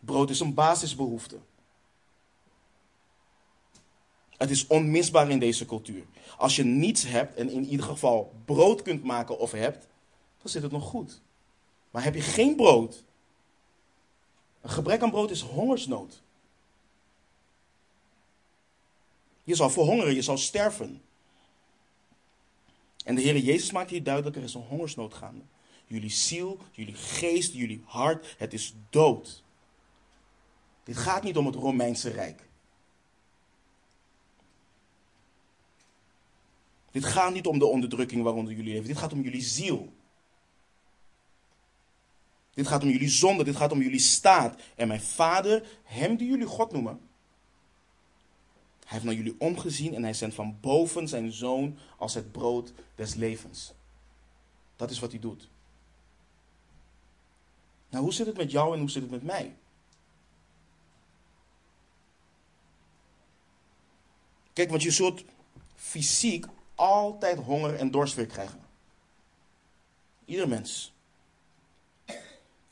Speaker 1: Brood is een basisbehoefte. Het is onmisbaar in deze cultuur. Als je niets hebt en in ieder geval brood kunt maken of hebt, dan zit het nog goed. Maar heb je geen brood, een gebrek aan brood is hongersnood. Je zal verhongeren, je zal sterven. En de Heer Jezus maakt hier duidelijk, er is een hongersnood gaande. Jullie ziel, jullie geest, jullie hart, het is dood. Dit gaat niet om het Romeinse Rijk. Dit gaat niet om de onderdrukking waaronder jullie leven. Dit gaat om jullie ziel. Dit gaat om jullie zonde. Dit gaat om jullie staat. En mijn vader, hem die jullie God noemen, hij heeft naar jullie omgezien en hij zendt van boven zijn zoon als het brood des levens. Dat is wat hij doet. Nou, hoe zit het met jou en hoe zit het met mij? Kijk, want je zult fysiek altijd honger en dorst weer krijgen. Ieder mens.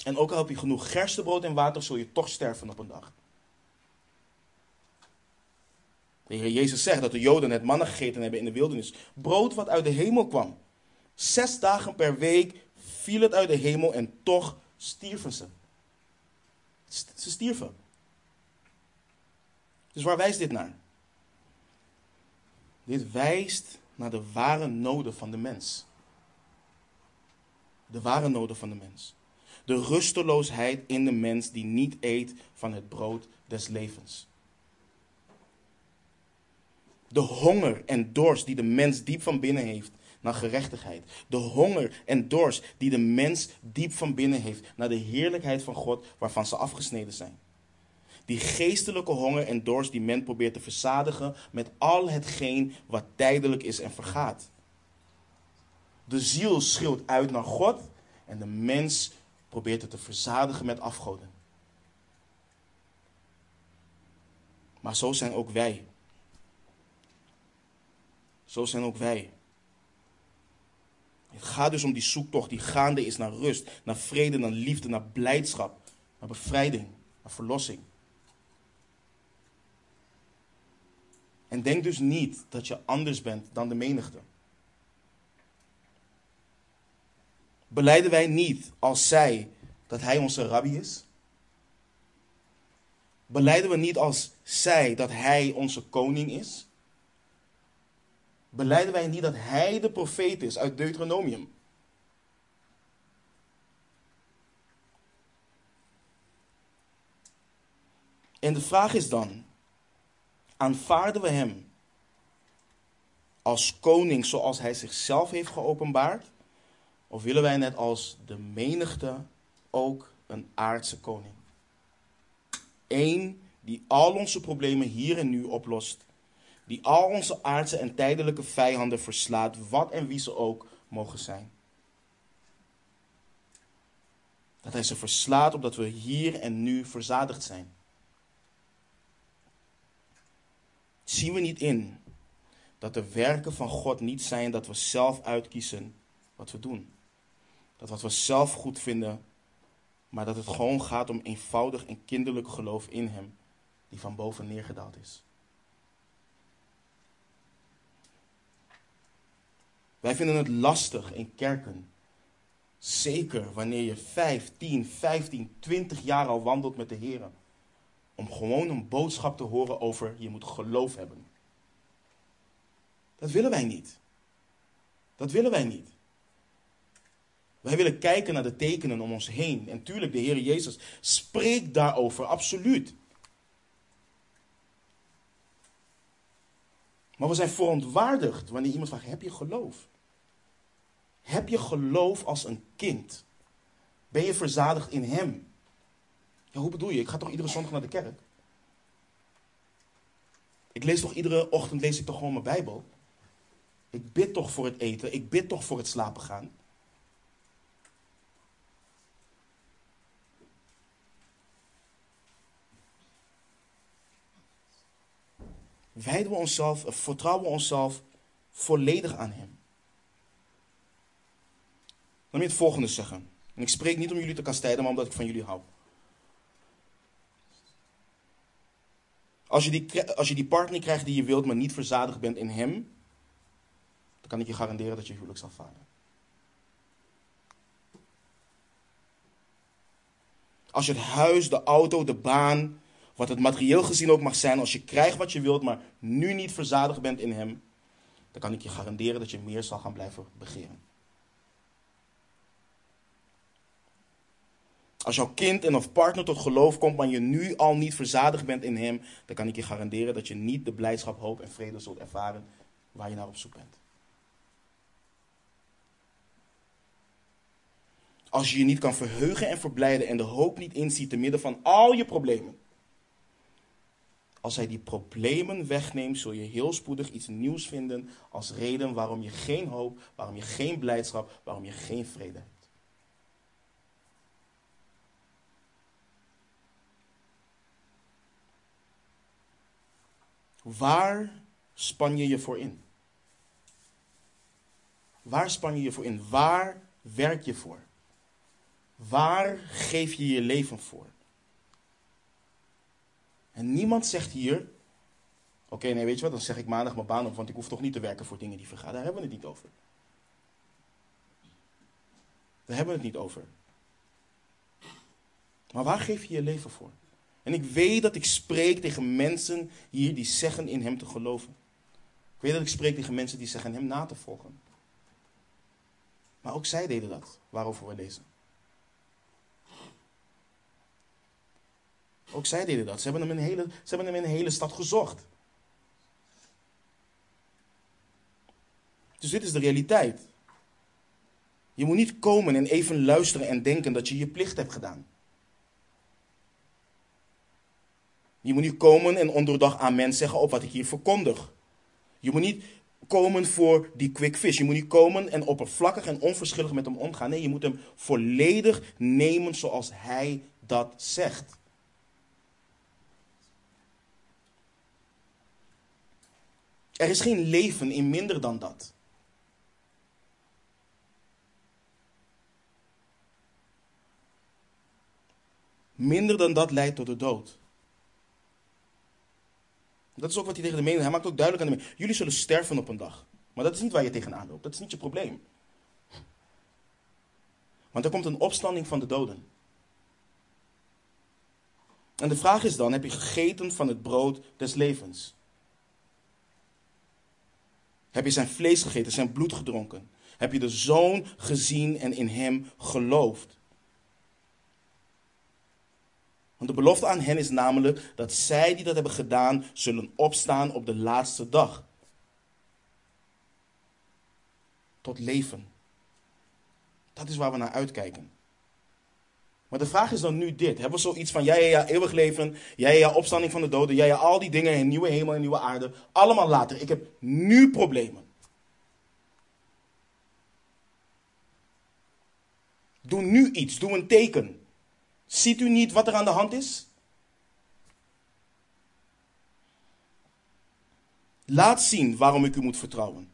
Speaker 1: En ook al heb je genoeg gerstebrood en water, zul je toch sterven op een dag. De Heer Jezus zegt dat de Joden het mannen gegeten hebben in de wildernis. Brood wat uit de hemel kwam. Zes dagen per week viel het uit de hemel en toch stierven ze. Ze stierven. Dus waar wijst dit naar? Dit wijst naar de ware noden van de mens. De ware noden van de mens. De rusteloosheid in de mens die niet eet van het brood des levens. De honger en dorst die de mens diep van binnen heeft naar gerechtigheid. De honger en dorst die de mens diep van binnen heeft naar de heerlijkheid van God waarvan ze afgesneden zijn. Die geestelijke honger en dorst die men probeert te verzadigen met al hetgeen wat tijdelijk is en vergaat. De ziel schreeuwt uit naar God en de mens probeert het te verzadigen met afgoden. Maar zo zijn ook wij. Zo zijn ook wij. Het gaat dus om die zoektocht die gaande is naar rust, naar vrede, naar liefde, naar blijdschap, naar bevrijding, naar verlossing. En denk dus niet dat je anders bent dan de menigte. Beleiden wij niet als zij dat Hij onze rabbi is? Beleiden we niet als zij dat Hij onze koning is? Beleiden wij niet dat Hij de profeet is uit Deuteronomium? En de vraag is dan, aanvaarden we Hem als koning zoals Hij zichzelf heeft geopenbaard? Of willen wij net als de menigte ook een aardse koning? Eén die al onze problemen hier en nu oplost. Die al onze aardse en tijdelijke vijanden verslaat, wat en wie ze ook mogen zijn. Dat hij ze verslaat opdat we hier en nu verzadigd zijn. Zien we niet in dat de werken van God niet zijn dat we zelf uitkiezen wat we doen? Dat wat we zelf goed vinden, maar dat het gewoon gaat om eenvoudig en kinderlijk geloof in Hem, die van boven neergedaald is. Wij vinden het lastig in kerken. Zeker wanneer je 5, 10, 15, 20 jaar al wandelt met de Heer om gewoon een boodschap te horen over je moet geloof hebben. Dat willen wij niet. Dat willen wij niet. Wij willen kijken naar de tekenen om ons heen. En tuurlijk, de Heer Jezus spreekt daarover, absoluut. Maar we zijn verontwaardigd wanneer iemand vraagt: heb je geloof? Heb je geloof als een kind? Ben je verzadigd in Hem? Ja, hoe bedoel je? Ik ga toch iedere zondag naar de kerk? Ik lees toch iedere ochtend lees ik toch gewoon mijn Bijbel? Ik bid toch voor het eten? Ik bid toch voor het slapen gaan? Wijden we onszelf, vertrouwen we onszelf volledig aan Hem? Moet je het volgende zeggen. En ik spreek niet om jullie te kastijden, maar omdat ik van jullie hou. Als je, die, als je die partner krijgt die je wilt, maar niet verzadigd bent in hem, dan kan ik je garanderen dat je huwelijk zal falen. Als je het huis, de auto, de baan, wat het materieel gezien ook mag zijn, als je krijgt wat je wilt, maar nu niet verzadigd bent in hem, dan kan ik je garanderen dat je meer zal gaan blijven begeren. Als jouw kind en of partner tot geloof komt, maar je nu al niet verzadigd bent in hem, dan kan ik je garanderen dat je niet de blijdschap, hoop en vrede zult ervaren waar je naar op zoek bent. Als je je niet kan verheugen en verblijden en de hoop niet inziet te midden van al je problemen. Als hij die problemen wegneemt, zul je heel spoedig iets nieuws vinden als reden waarom je geen hoop, waarom je geen blijdschap, waarom je geen vrede Waar span je je voor in? Waar span je je voor in? Waar werk je voor? Waar geef je je leven voor? En niemand zegt hier: Oké, nee, weet je wat, dan zeg ik maandag mijn baan op, want ik hoef toch niet te werken voor dingen die vergaan. Daar hebben we het niet over. Daar hebben we het niet over. Maar waar geef je je leven voor? En ik weet dat ik spreek tegen mensen hier die zeggen in Hem te geloven. Ik weet dat ik spreek tegen mensen die zeggen Hem na te volgen. Maar ook zij deden dat, waarover we lezen. Ook zij deden dat. Ze hebben hem in hele, ze hebben hem in een hele stad gezocht. Dus dit is de realiteit. Je moet niet komen en even luisteren en denken dat je je plicht hebt gedaan. Je moet niet komen en onderdag amen zeggen op wat ik hier verkondig. Je moet niet komen voor die quick fish. Je moet niet komen en oppervlakkig en onverschillig met hem omgaan. Nee, je moet hem volledig nemen zoals hij dat zegt. Er is geen leven in minder dan dat. Minder dan dat leidt tot de dood. Dat is ook wat hij tegen de mening. Hij maakt ook duidelijk aan de mening. Jullie zullen sterven op een dag. Maar dat is niet waar je tegenaan loopt. Dat is niet je probleem. Want er komt een opstanding van de doden. En de vraag is dan: heb je gegeten van het brood des levens? Heb je zijn vlees gegeten, zijn bloed gedronken? Heb je de zoon gezien en in hem geloofd? Want de belofte aan hen is namelijk dat zij die dat hebben gedaan, zullen opstaan op de laatste dag. Tot leven. Dat is waar we naar uitkijken. Maar de vraag is dan nu dit. Hebben we zoiets van, ja, ja, ja, eeuwig leven, ja, ja, opstanding van de doden, ja, ja, al die dingen, een nieuwe hemel en nieuwe aarde, allemaal later. Ik heb nu problemen. Doe nu iets, doe een teken. Ziet u niet wat er aan de hand is? Laat zien waarom ik u moet vertrouwen.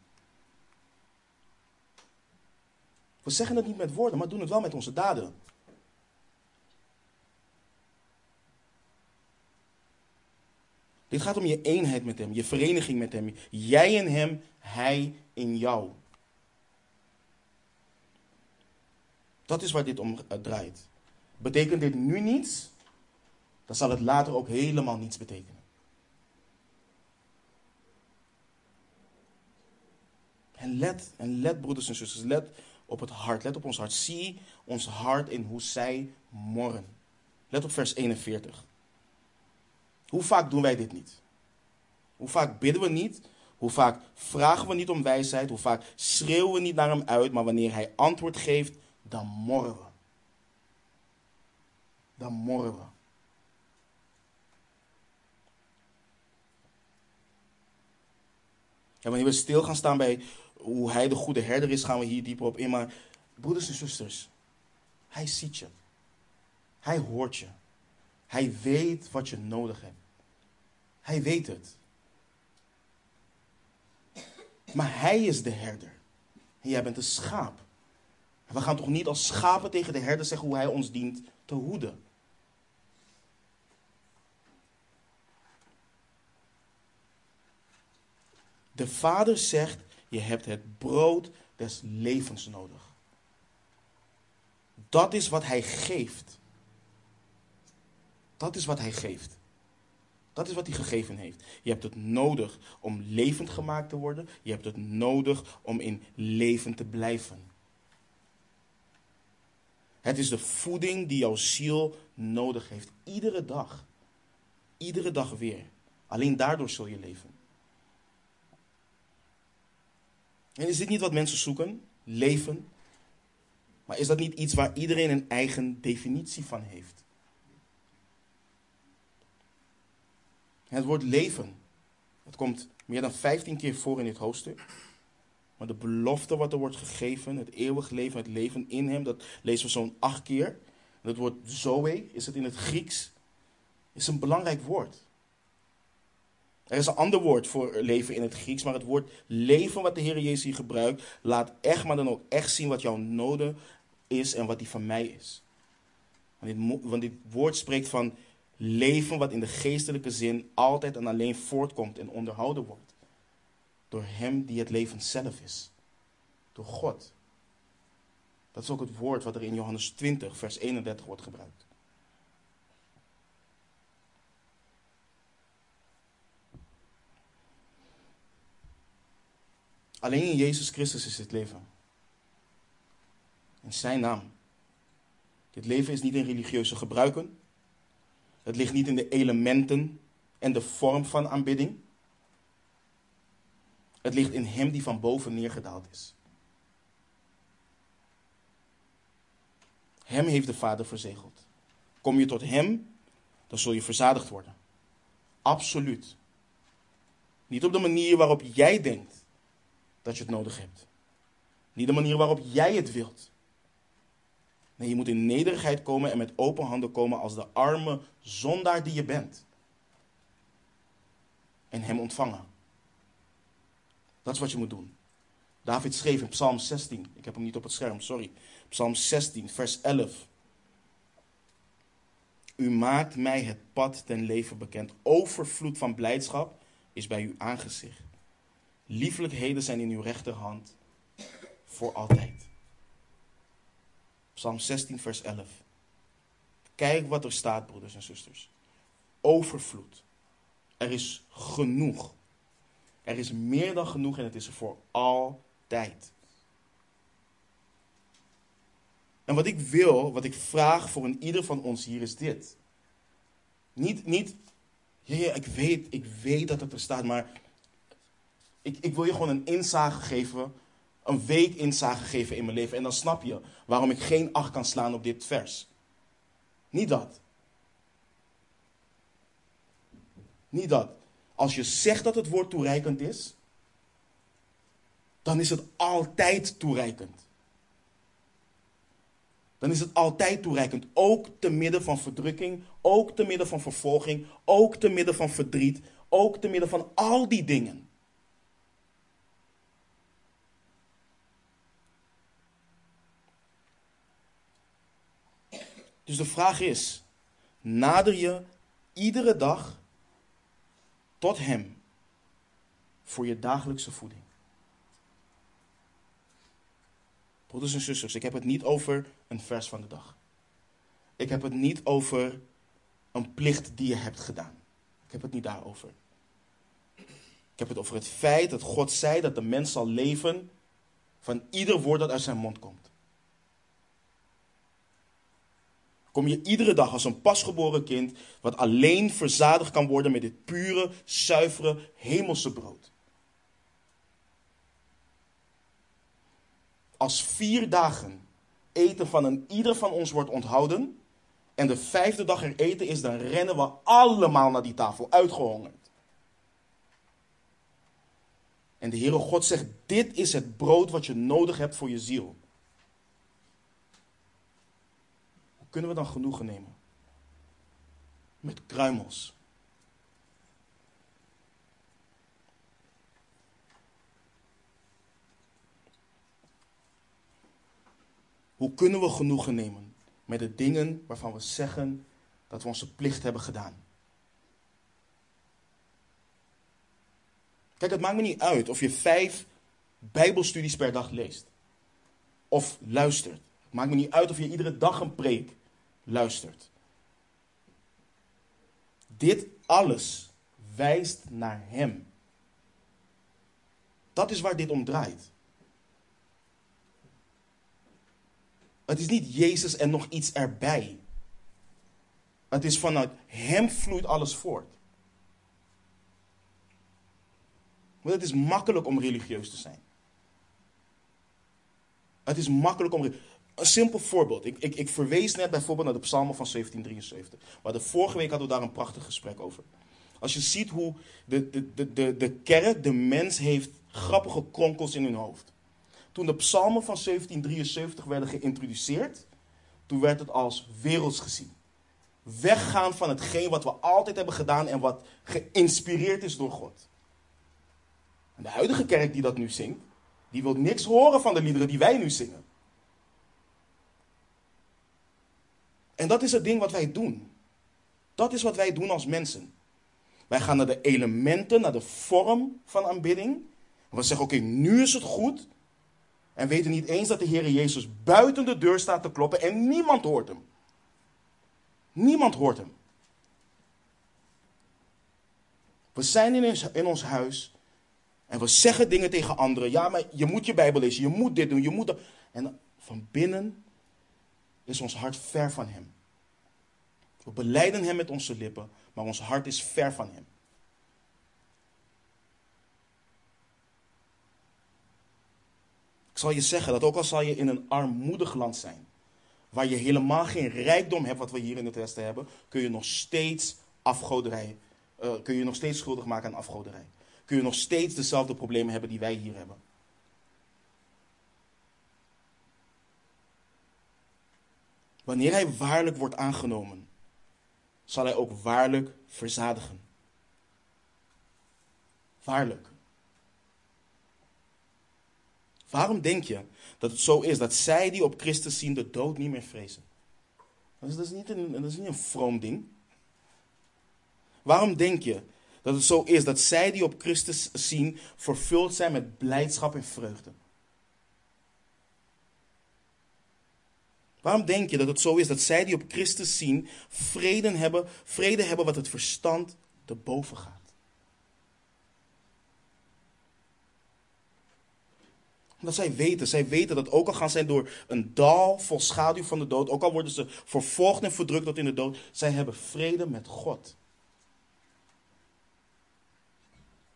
Speaker 1: We zeggen het niet met woorden, maar doen het wel met onze daden. Dit gaat om je eenheid met Hem, je vereniging met Hem. Jij in Hem, Hij in jou. Dat is waar dit om draait. Betekent dit nu niets, dan zal het later ook helemaal niets betekenen. En let, en let broeders en zusters, let op het hart, let op ons hart. Zie ons hart in hoe zij morren. Let op vers 41. Hoe vaak doen wij dit niet? Hoe vaak bidden we niet Hoe vaak vragen we niet om wijsheid, hoe vaak schreeuwen we niet naar hem uit, maar wanneer hij antwoord geeft, dan morren we. Dan morren. En wanneer we stil gaan staan bij hoe hij de goede herder is, gaan we hier dieper op in. Maar broeders en zusters, hij ziet je. Hij hoort je. Hij weet wat je nodig hebt. Hij weet het. Maar hij is de herder. En jij bent een schaap. We gaan toch niet als schapen tegen de herder zeggen hoe hij ons dient te hoeden. De vader zegt, je hebt het brood des levens nodig. Dat is wat hij geeft. Dat is wat hij geeft. Dat is wat hij gegeven heeft. Je hebt het nodig om levend gemaakt te worden. Je hebt het nodig om in leven te blijven. Het is de voeding die jouw ziel nodig heeft. Iedere dag. Iedere dag weer. Alleen daardoor zul je leven. En is dit niet wat mensen zoeken? Leven. Maar is dat niet iets waar iedereen een eigen definitie van heeft? Het woord leven. Het komt meer dan 15 keer voor in dit hoofdstuk. Maar de belofte wat er wordt gegeven, het eeuwig leven, het leven in hem, dat lezen we zo'n acht keer. Dat woord zoe, is het in het Grieks, is een belangrijk woord. Er is een ander woord voor leven in het Grieks, maar het woord leven wat de Heer Jezus hier gebruikt, laat echt maar dan ook echt zien wat jouw nodig is en wat die van mij is. Want dit, want dit woord spreekt van leven wat in de geestelijke zin altijd en alleen voortkomt en onderhouden wordt. Door Hem die het leven zelf is. Door God. Dat is ook het woord wat er in Johannes 20, vers 31 wordt gebruikt. Alleen in Jezus Christus is het leven. In zijn naam. Dit leven is niet in religieuze gebruiken. Het ligt niet in de elementen en de vorm van aanbidding. Het ligt in Hem die van boven neergedaald is. Hem heeft de Vader verzegeld. Kom je tot Hem, dan zul je verzadigd worden. Absoluut. Niet op de manier waarop jij denkt dat je het nodig hebt. Niet de manier waarop jij het wilt. Nee, je moet in nederigheid komen en met open handen komen als de arme zondaar die je bent. En hem ontvangen. Dat is wat je moet doen. David schreef in Psalm 16, ik heb hem niet op het scherm, sorry. Psalm 16, vers 11. U maakt mij het pad ten leven bekend. Overvloed van blijdschap is bij uw aangezicht. Liefelijkheden zijn in uw rechterhand voor altijd. Psalm 16, vers 11. Kijk wat er staat, broeders en zusters. Overvloed. Er is genoeg. Er is meer dan genoeg en het is er voor altijd. En wat ik wil, wat ik vraag voor een ieder van ons hier is dit. Niet, niet ja, ik, weet, ik weet dat het er staat, maar ik, ik wil je gewoon een inzage geven een week inzage geven in mijn leven. En dan snap je waarom ik geen acht kan slaan op dit vers. Niet dat. Niet dat. Als je zegt dat het woord toereikend is, dan is het altijd toereikend. Dan is het altijd toereikend. Ook te midden van verdrukking, ook te midden van vervolging, ook te midden van verdriet, ook te midden van al die dingen. Dus de vraag is: nader je iedere dag tot Hem voor je dagelijkse voeding? Broeders en zusters, ik heb het niet over een vers van de dag. Ik heb het niet over een plicht die je hebt gedaan. Ik heb het niet daarover. Ik heb het over het feit dat God zei dat de mens zal leven van ieder woord dat uit zijn mond komt. Kom je iedere dag als een pasgeboren kind, wat alleen verzadigd kan worden met dit pure, zuivere, hemelse brood. Als vier dagen eten van een ieder van ons wordt onthouden en de vijfde dag er eten is, dan rennen we allemaal naar die tafel, uitgehongerd. En de Heere God zegt, dit is het brood wat je nodig hebt voor je ziel. Kunnen we dan genoegen nemen? Met kruimels. Hoe kunnen we genoegen nemen met de dingen waarvan we zeggen dat we onze plicht hebben gedaan? Kijk, het maakt me niet uit of je vijf Bijbelstudies per dag leest of luistert. Het maakt me niet uit of je iedere dag een preek luistert. Dit alles wijst naar Hem. Dat is waar dit om draait. Het is niet Jezus en nog iets erbij. Het is vanuit Hem vloeit alles voort. Want het is makkelijk om religieus te zijn. Het is makkelijk om. Een simpel voorbeeld. Ik, ik, ik verwees net bijvoorbeeld naar de psalmen van 1773. Maar de vorige week hadden we daar een prachtig gesprek over. Als je ziet hoe de, de, de, de, de kerk, de mens, heeft grappige kronkels in hun hoofd. Toen de psalmen van 1773 werden geïntroduceerd, toen werd het als werelds gezien. Weggaan van hetgeen wat we altijd hebben gedaan en wat geïnspireerd is door God. En de huidige kerk die dat nu zingt, die wil niks horen van de liederen die wij nu zingen. En dat is het ding wat wij doen. Dat is wat wij doen als mensen. Wij gaan naar de elementen, naar de vorm van aanbidding. We zeggen, oké, nu is het goed. En weten niet eens dat de Heer Jezus buiten de deur staat te kloppen en niemand hoort hem. Niemand hoort hem. We zijn in ons huis en we zeggen dingen tegen anderen. Ja, maar je moet je Bijbel lezen, je moet dit doen, je moet dat. En van binnen is ons hart ver van Hem. We beleiden Hem met onze lippen, maar ons hart is ver van Hem. Ik zal je zeggen dat ook al zal je in een armoedig land zijn, waar je helemaal geen rijkdom hebt wat we hier in het Westen hebben, kun je nog steeds afgoderij, uh, kun je nog steeds schuldig maken aan afgoderij. Kun je nog steeds dezelfde problemen hebben die wij hier hebben. Wanneer hij waarlijk wordt aangenomen, zal hij ook waarlijk verzadigen. Waarlijk. Waarom denk je dat het zo is dat zij die op Christus zien de dood niet meer vrezen? Dat is, dat is, niet, een, is niet een vroom ding. Waarom denk je dat het zo is dat zij die op Christus zien vervuld zijn met blijdschap en vreugde? Waarom denk je dat het zo is dat zij die op Christus zien vrede hebben, vrede hebben wat het verstand te boven gaat? Omdat zij weten, zij weten dat ook al gaan zij door een dal vol schaduw van de dood, ook al worden ze vervolgd en verdrukt tot in de dood, zij hebben vrede met God.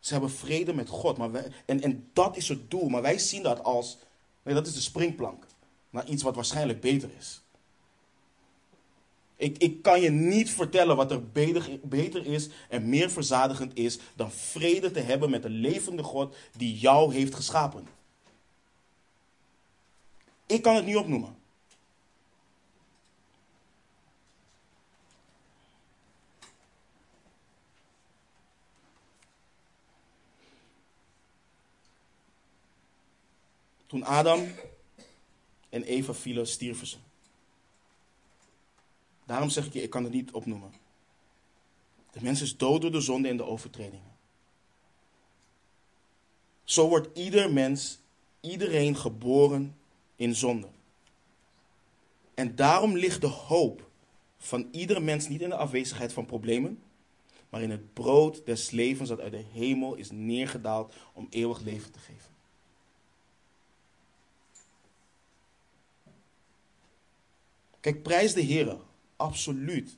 Speaker 1: Ze hebben vrede met God. Maar wij, en, en dat is het doel. Maar wij zien dat als, nee, dat is de springplank. Naar iets wat waarschijnlijk beter is. Ik, ik kan je niet vertellen wat er beter, beter is en meer verzadigend is dan vrede te hebben met de levende God die jou heeft geschapen. Ik kan het niet opnoemen. Toen Adam en Eva vielen, stierven ze. Daarom zeg ik je, ik kan het niet opnoemen. De mens is dood door de zonde en de overtredingen. Zo wordt ieder mens, iedereen geboren in zonde. En daarom ligt de hoop van iedere mens niet in de afwezigheid van problemen, maar in het brood des levens dat uit de hemel is neergedaald om eeuwig leven te geven. Kijk, prijs de Heer, absoluut,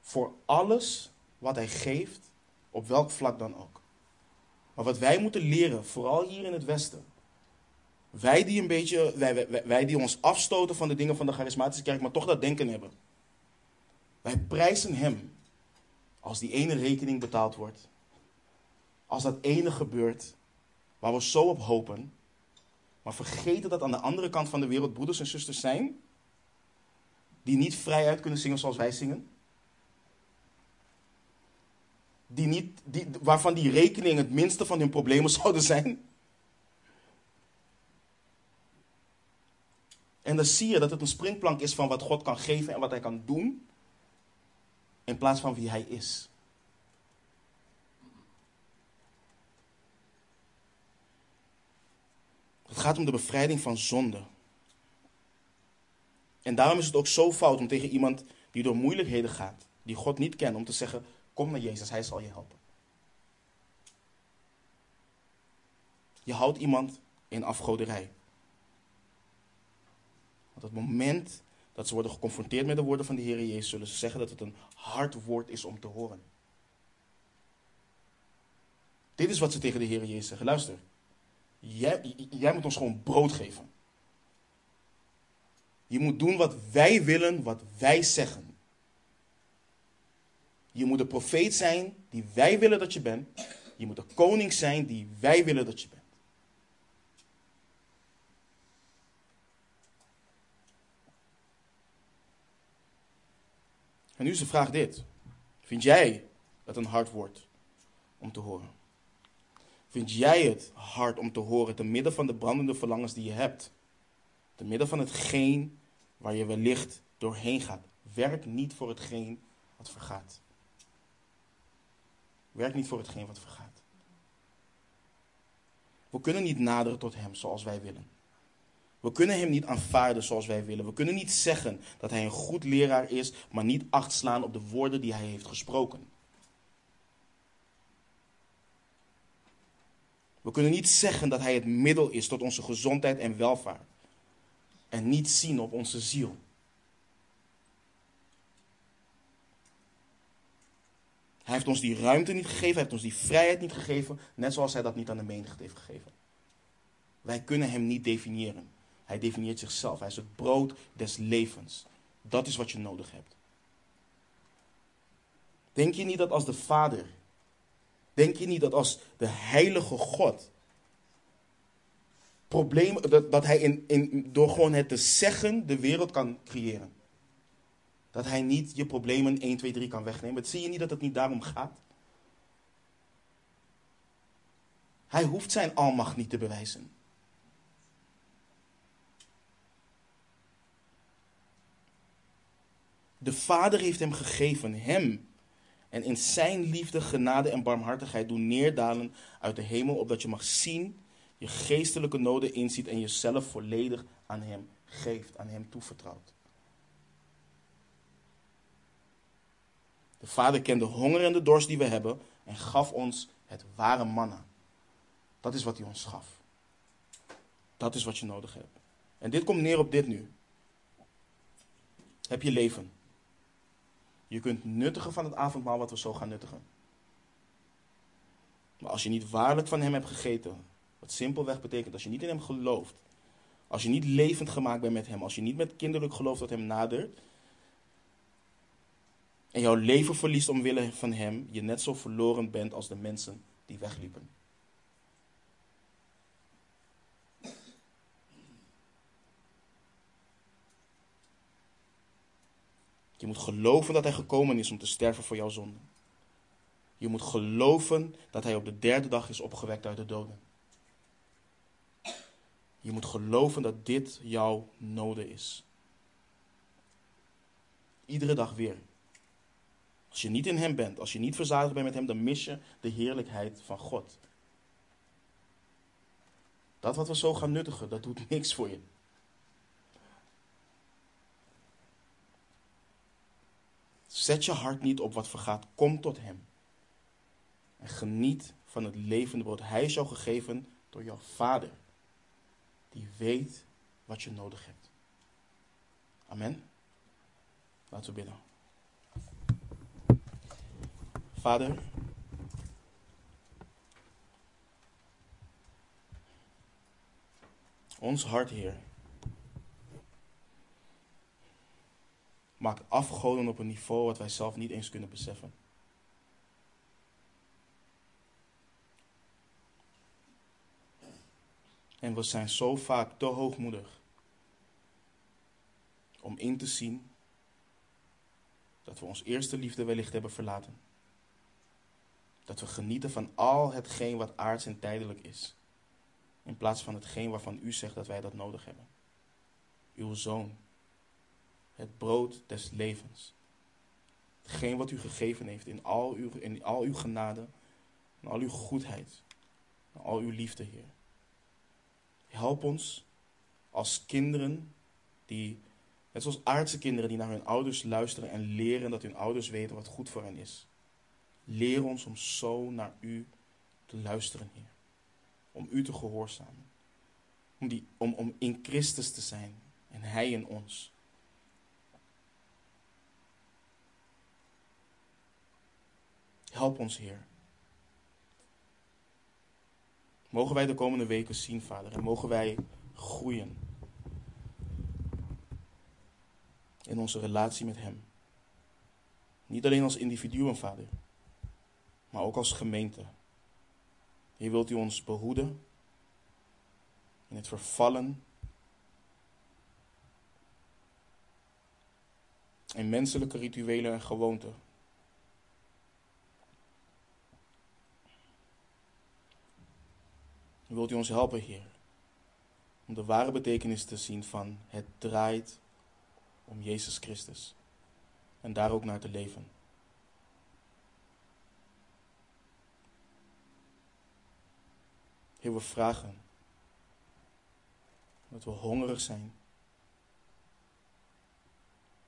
Speaker 1: voor alles wat Hij geeft, op welk vlak dan ook. Maar wat wij moeten leren, vooral hier in het Westen, Wij die een beetje, wij, wij, wij die ons afstoten van de dingen van de charismatische kerk, maar toch dat denken hebben. Wij prijzen Hem als die ene rekening betaald wordt. Als dat ene gebeurt waar we zo op hopen. Maar vergeten dat aan de andere kant van de wereld broeders en zusters zijn. Die niet vrijuit kunnen zingen zoals wij zingen. Die niet, die, waarvan die rekening het minste van hun problemen zouden zijn. En dan zie je dat het een springplank is van wat God kan geven en wat Hij kan doen, in plaats van wie Hij is. Het gaat om de bevrijding van zonde. En daarom is het ook zo fout om tegen iemand die door moeilijkheden gaat, die God niet kent, om te zeggen: Kom naar Jezus, Hij zal je helpen. Je houdt iemand in afgoderij. Want het moment dat ze worden geconfronteerd met de woorden van de Heer Jezus, zullen ze zeggen dat het een hard woord is om te horen. Dit is wat ze tegen de Heer Jezus zeggen. Luister, jij, jij moet ons gewoon brood geven. Je moet doen wat wij willen, wat wij zeggen. Je moet de profeet zijn die wij willen dat je bent. Je moet de koning zijn die wij willen dat je bent. En nu is de vraag dit. Vind jij het een hard woord om te horen? Vind jij het hard om te horen te midden van de brandende verlangens die je hebt? Te midden van hetgeen waar je wellicht doorheen gaat. Werk niet voor hetgeen wat vergaat. Werk niet voor hetgeen wat vergaat. We kunnen niet naderen tot Hem zoals wij willen. We kunnen Hem niet aanvaarden zoals wij willen. We kunnen niet zeggen dat Hij een goed leraar is, maar niet acht slaan op de woorden die Hij heeft gesproken. We kunnen niet zeggen dat Hij het middel is tot onze gezondheid en welvaart. En niet zien op onze ziel. Hij heeft ons die ruimte niet gegeven, hij heeft ons die vrijheid niet gegeven, net zoals hij dat niet aan de menigte heeft gegeven. Wij kunnen hem niet definiëren. Hij definieert zichzelf. Hij is het brood des levens. Dat is wat je nodig hebt. Denk je niet dat als de Vader, denk je niet dat als de heilige God, problemen, dat, dat hij in, in, door gewoon het te zeggen de wereld kan creëren? Dat hij niet je problemen 1, 2, 3 kan wegnemen. Zie je niet dat het niet daarom gaat? Hij hoeft zijn almacht niet te bewijzen. De Vader heeft hem gegeven, hem. En in zijn liefde, genade en barmhartigheid doen neerdalen uit de hemel, opdat je mag zien, je geestelijke noden inziet en jezelf volledig aan hem geeft, aan hem toevertrouwt. De Vader kende de honger en de dorst die we hebben en gaf ons het ware manna. Dat is wat hij ons gaf. Dat is wat je nodig hebt. En dit komt neer op dit nu. Heb je leven? Je kunt nuttigen van het avondmaal wat we zo gaan nuttigen. Maar als je niet waarlijk van Hem hebt gegeten, wat simpelweg betekent als je niet in Hem gelooft, als je niet levend gemaakt bent met Hem, als je niet met kinderlijk geloof tot Hem nadert, en jouw leven verliest omwille van Hem, je net zo verloren bent als de mensen die wegliepen. Je moet geloven dat Hij gekomen is om te sterven voor jouw zonde. Je moet geloven dat Hij op de derde dag is opgewekt uit de doden. Je moet geloven dat dit jouw noden is. Iedere dag weer. Als je niet in Hem bent, als je niet verzadigd bent met Hem, dan mis je de heerlijkheid van God. Dat wat we zo gaan nuttigen, dat doet niks voor je. Zet je hart niet op wat vergaat. Kom tot Hem. En geniet van het levende brood. Hij is jou gegeven door jouw Vader. Die weet wat je nodig hebt. Amen. Laten we bidden. Vader. Ons hart, Heer, maakt afgoden op een niveau wat wij zelf niet eens kunnen beseffen. En we zijn zo vaak te hoogmoedig om in te zien dat we ons eerste liefde wellicht hebben verlaten. Dat we genieten van al hetgeen wat aards en tijdelijk is. In plaats van hetgeen waarvan u zegt dat wij dat nodig hebben. Uw zoon. Het brood des levens. Hetgeen wat u gegeven heeft in al uw, in al uw genade. In al uw goedheid. In al uw liefde, Heer. Help ons als kinderen die, net zoals aardse kinderen die naar hun ouders luisteren en leren dat hun ouders weten wat goed voor hen is. Leer ons om zo naar u te luisteren, Heer. Om u te gehoorzamen. Om, die, om, om in Christus te zijn en Hij in ons. Help ons, Heer. Mogen wij de komende weken zien, Vader, en mogen wij groeien in onze relatie met Hem. Niet alleen als individuen, Vader, maar ook als gemeente. Hier wilt u ons behoeden in het vervallen in menselijke rituelen en gewoonten. Wilt u ons helpen, Heer, om de ware betekenis te zien van het draait om Jezus Christus en daar ook naar te leven. Heer, we vragen dat we hongerig zijn.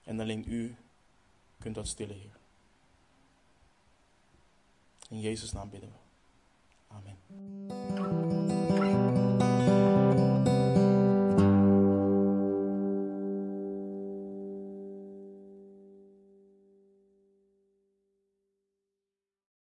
Speaker 1: En alleen U kunt dat stillen, Heer. In Jezus' naam bidden we. Amen.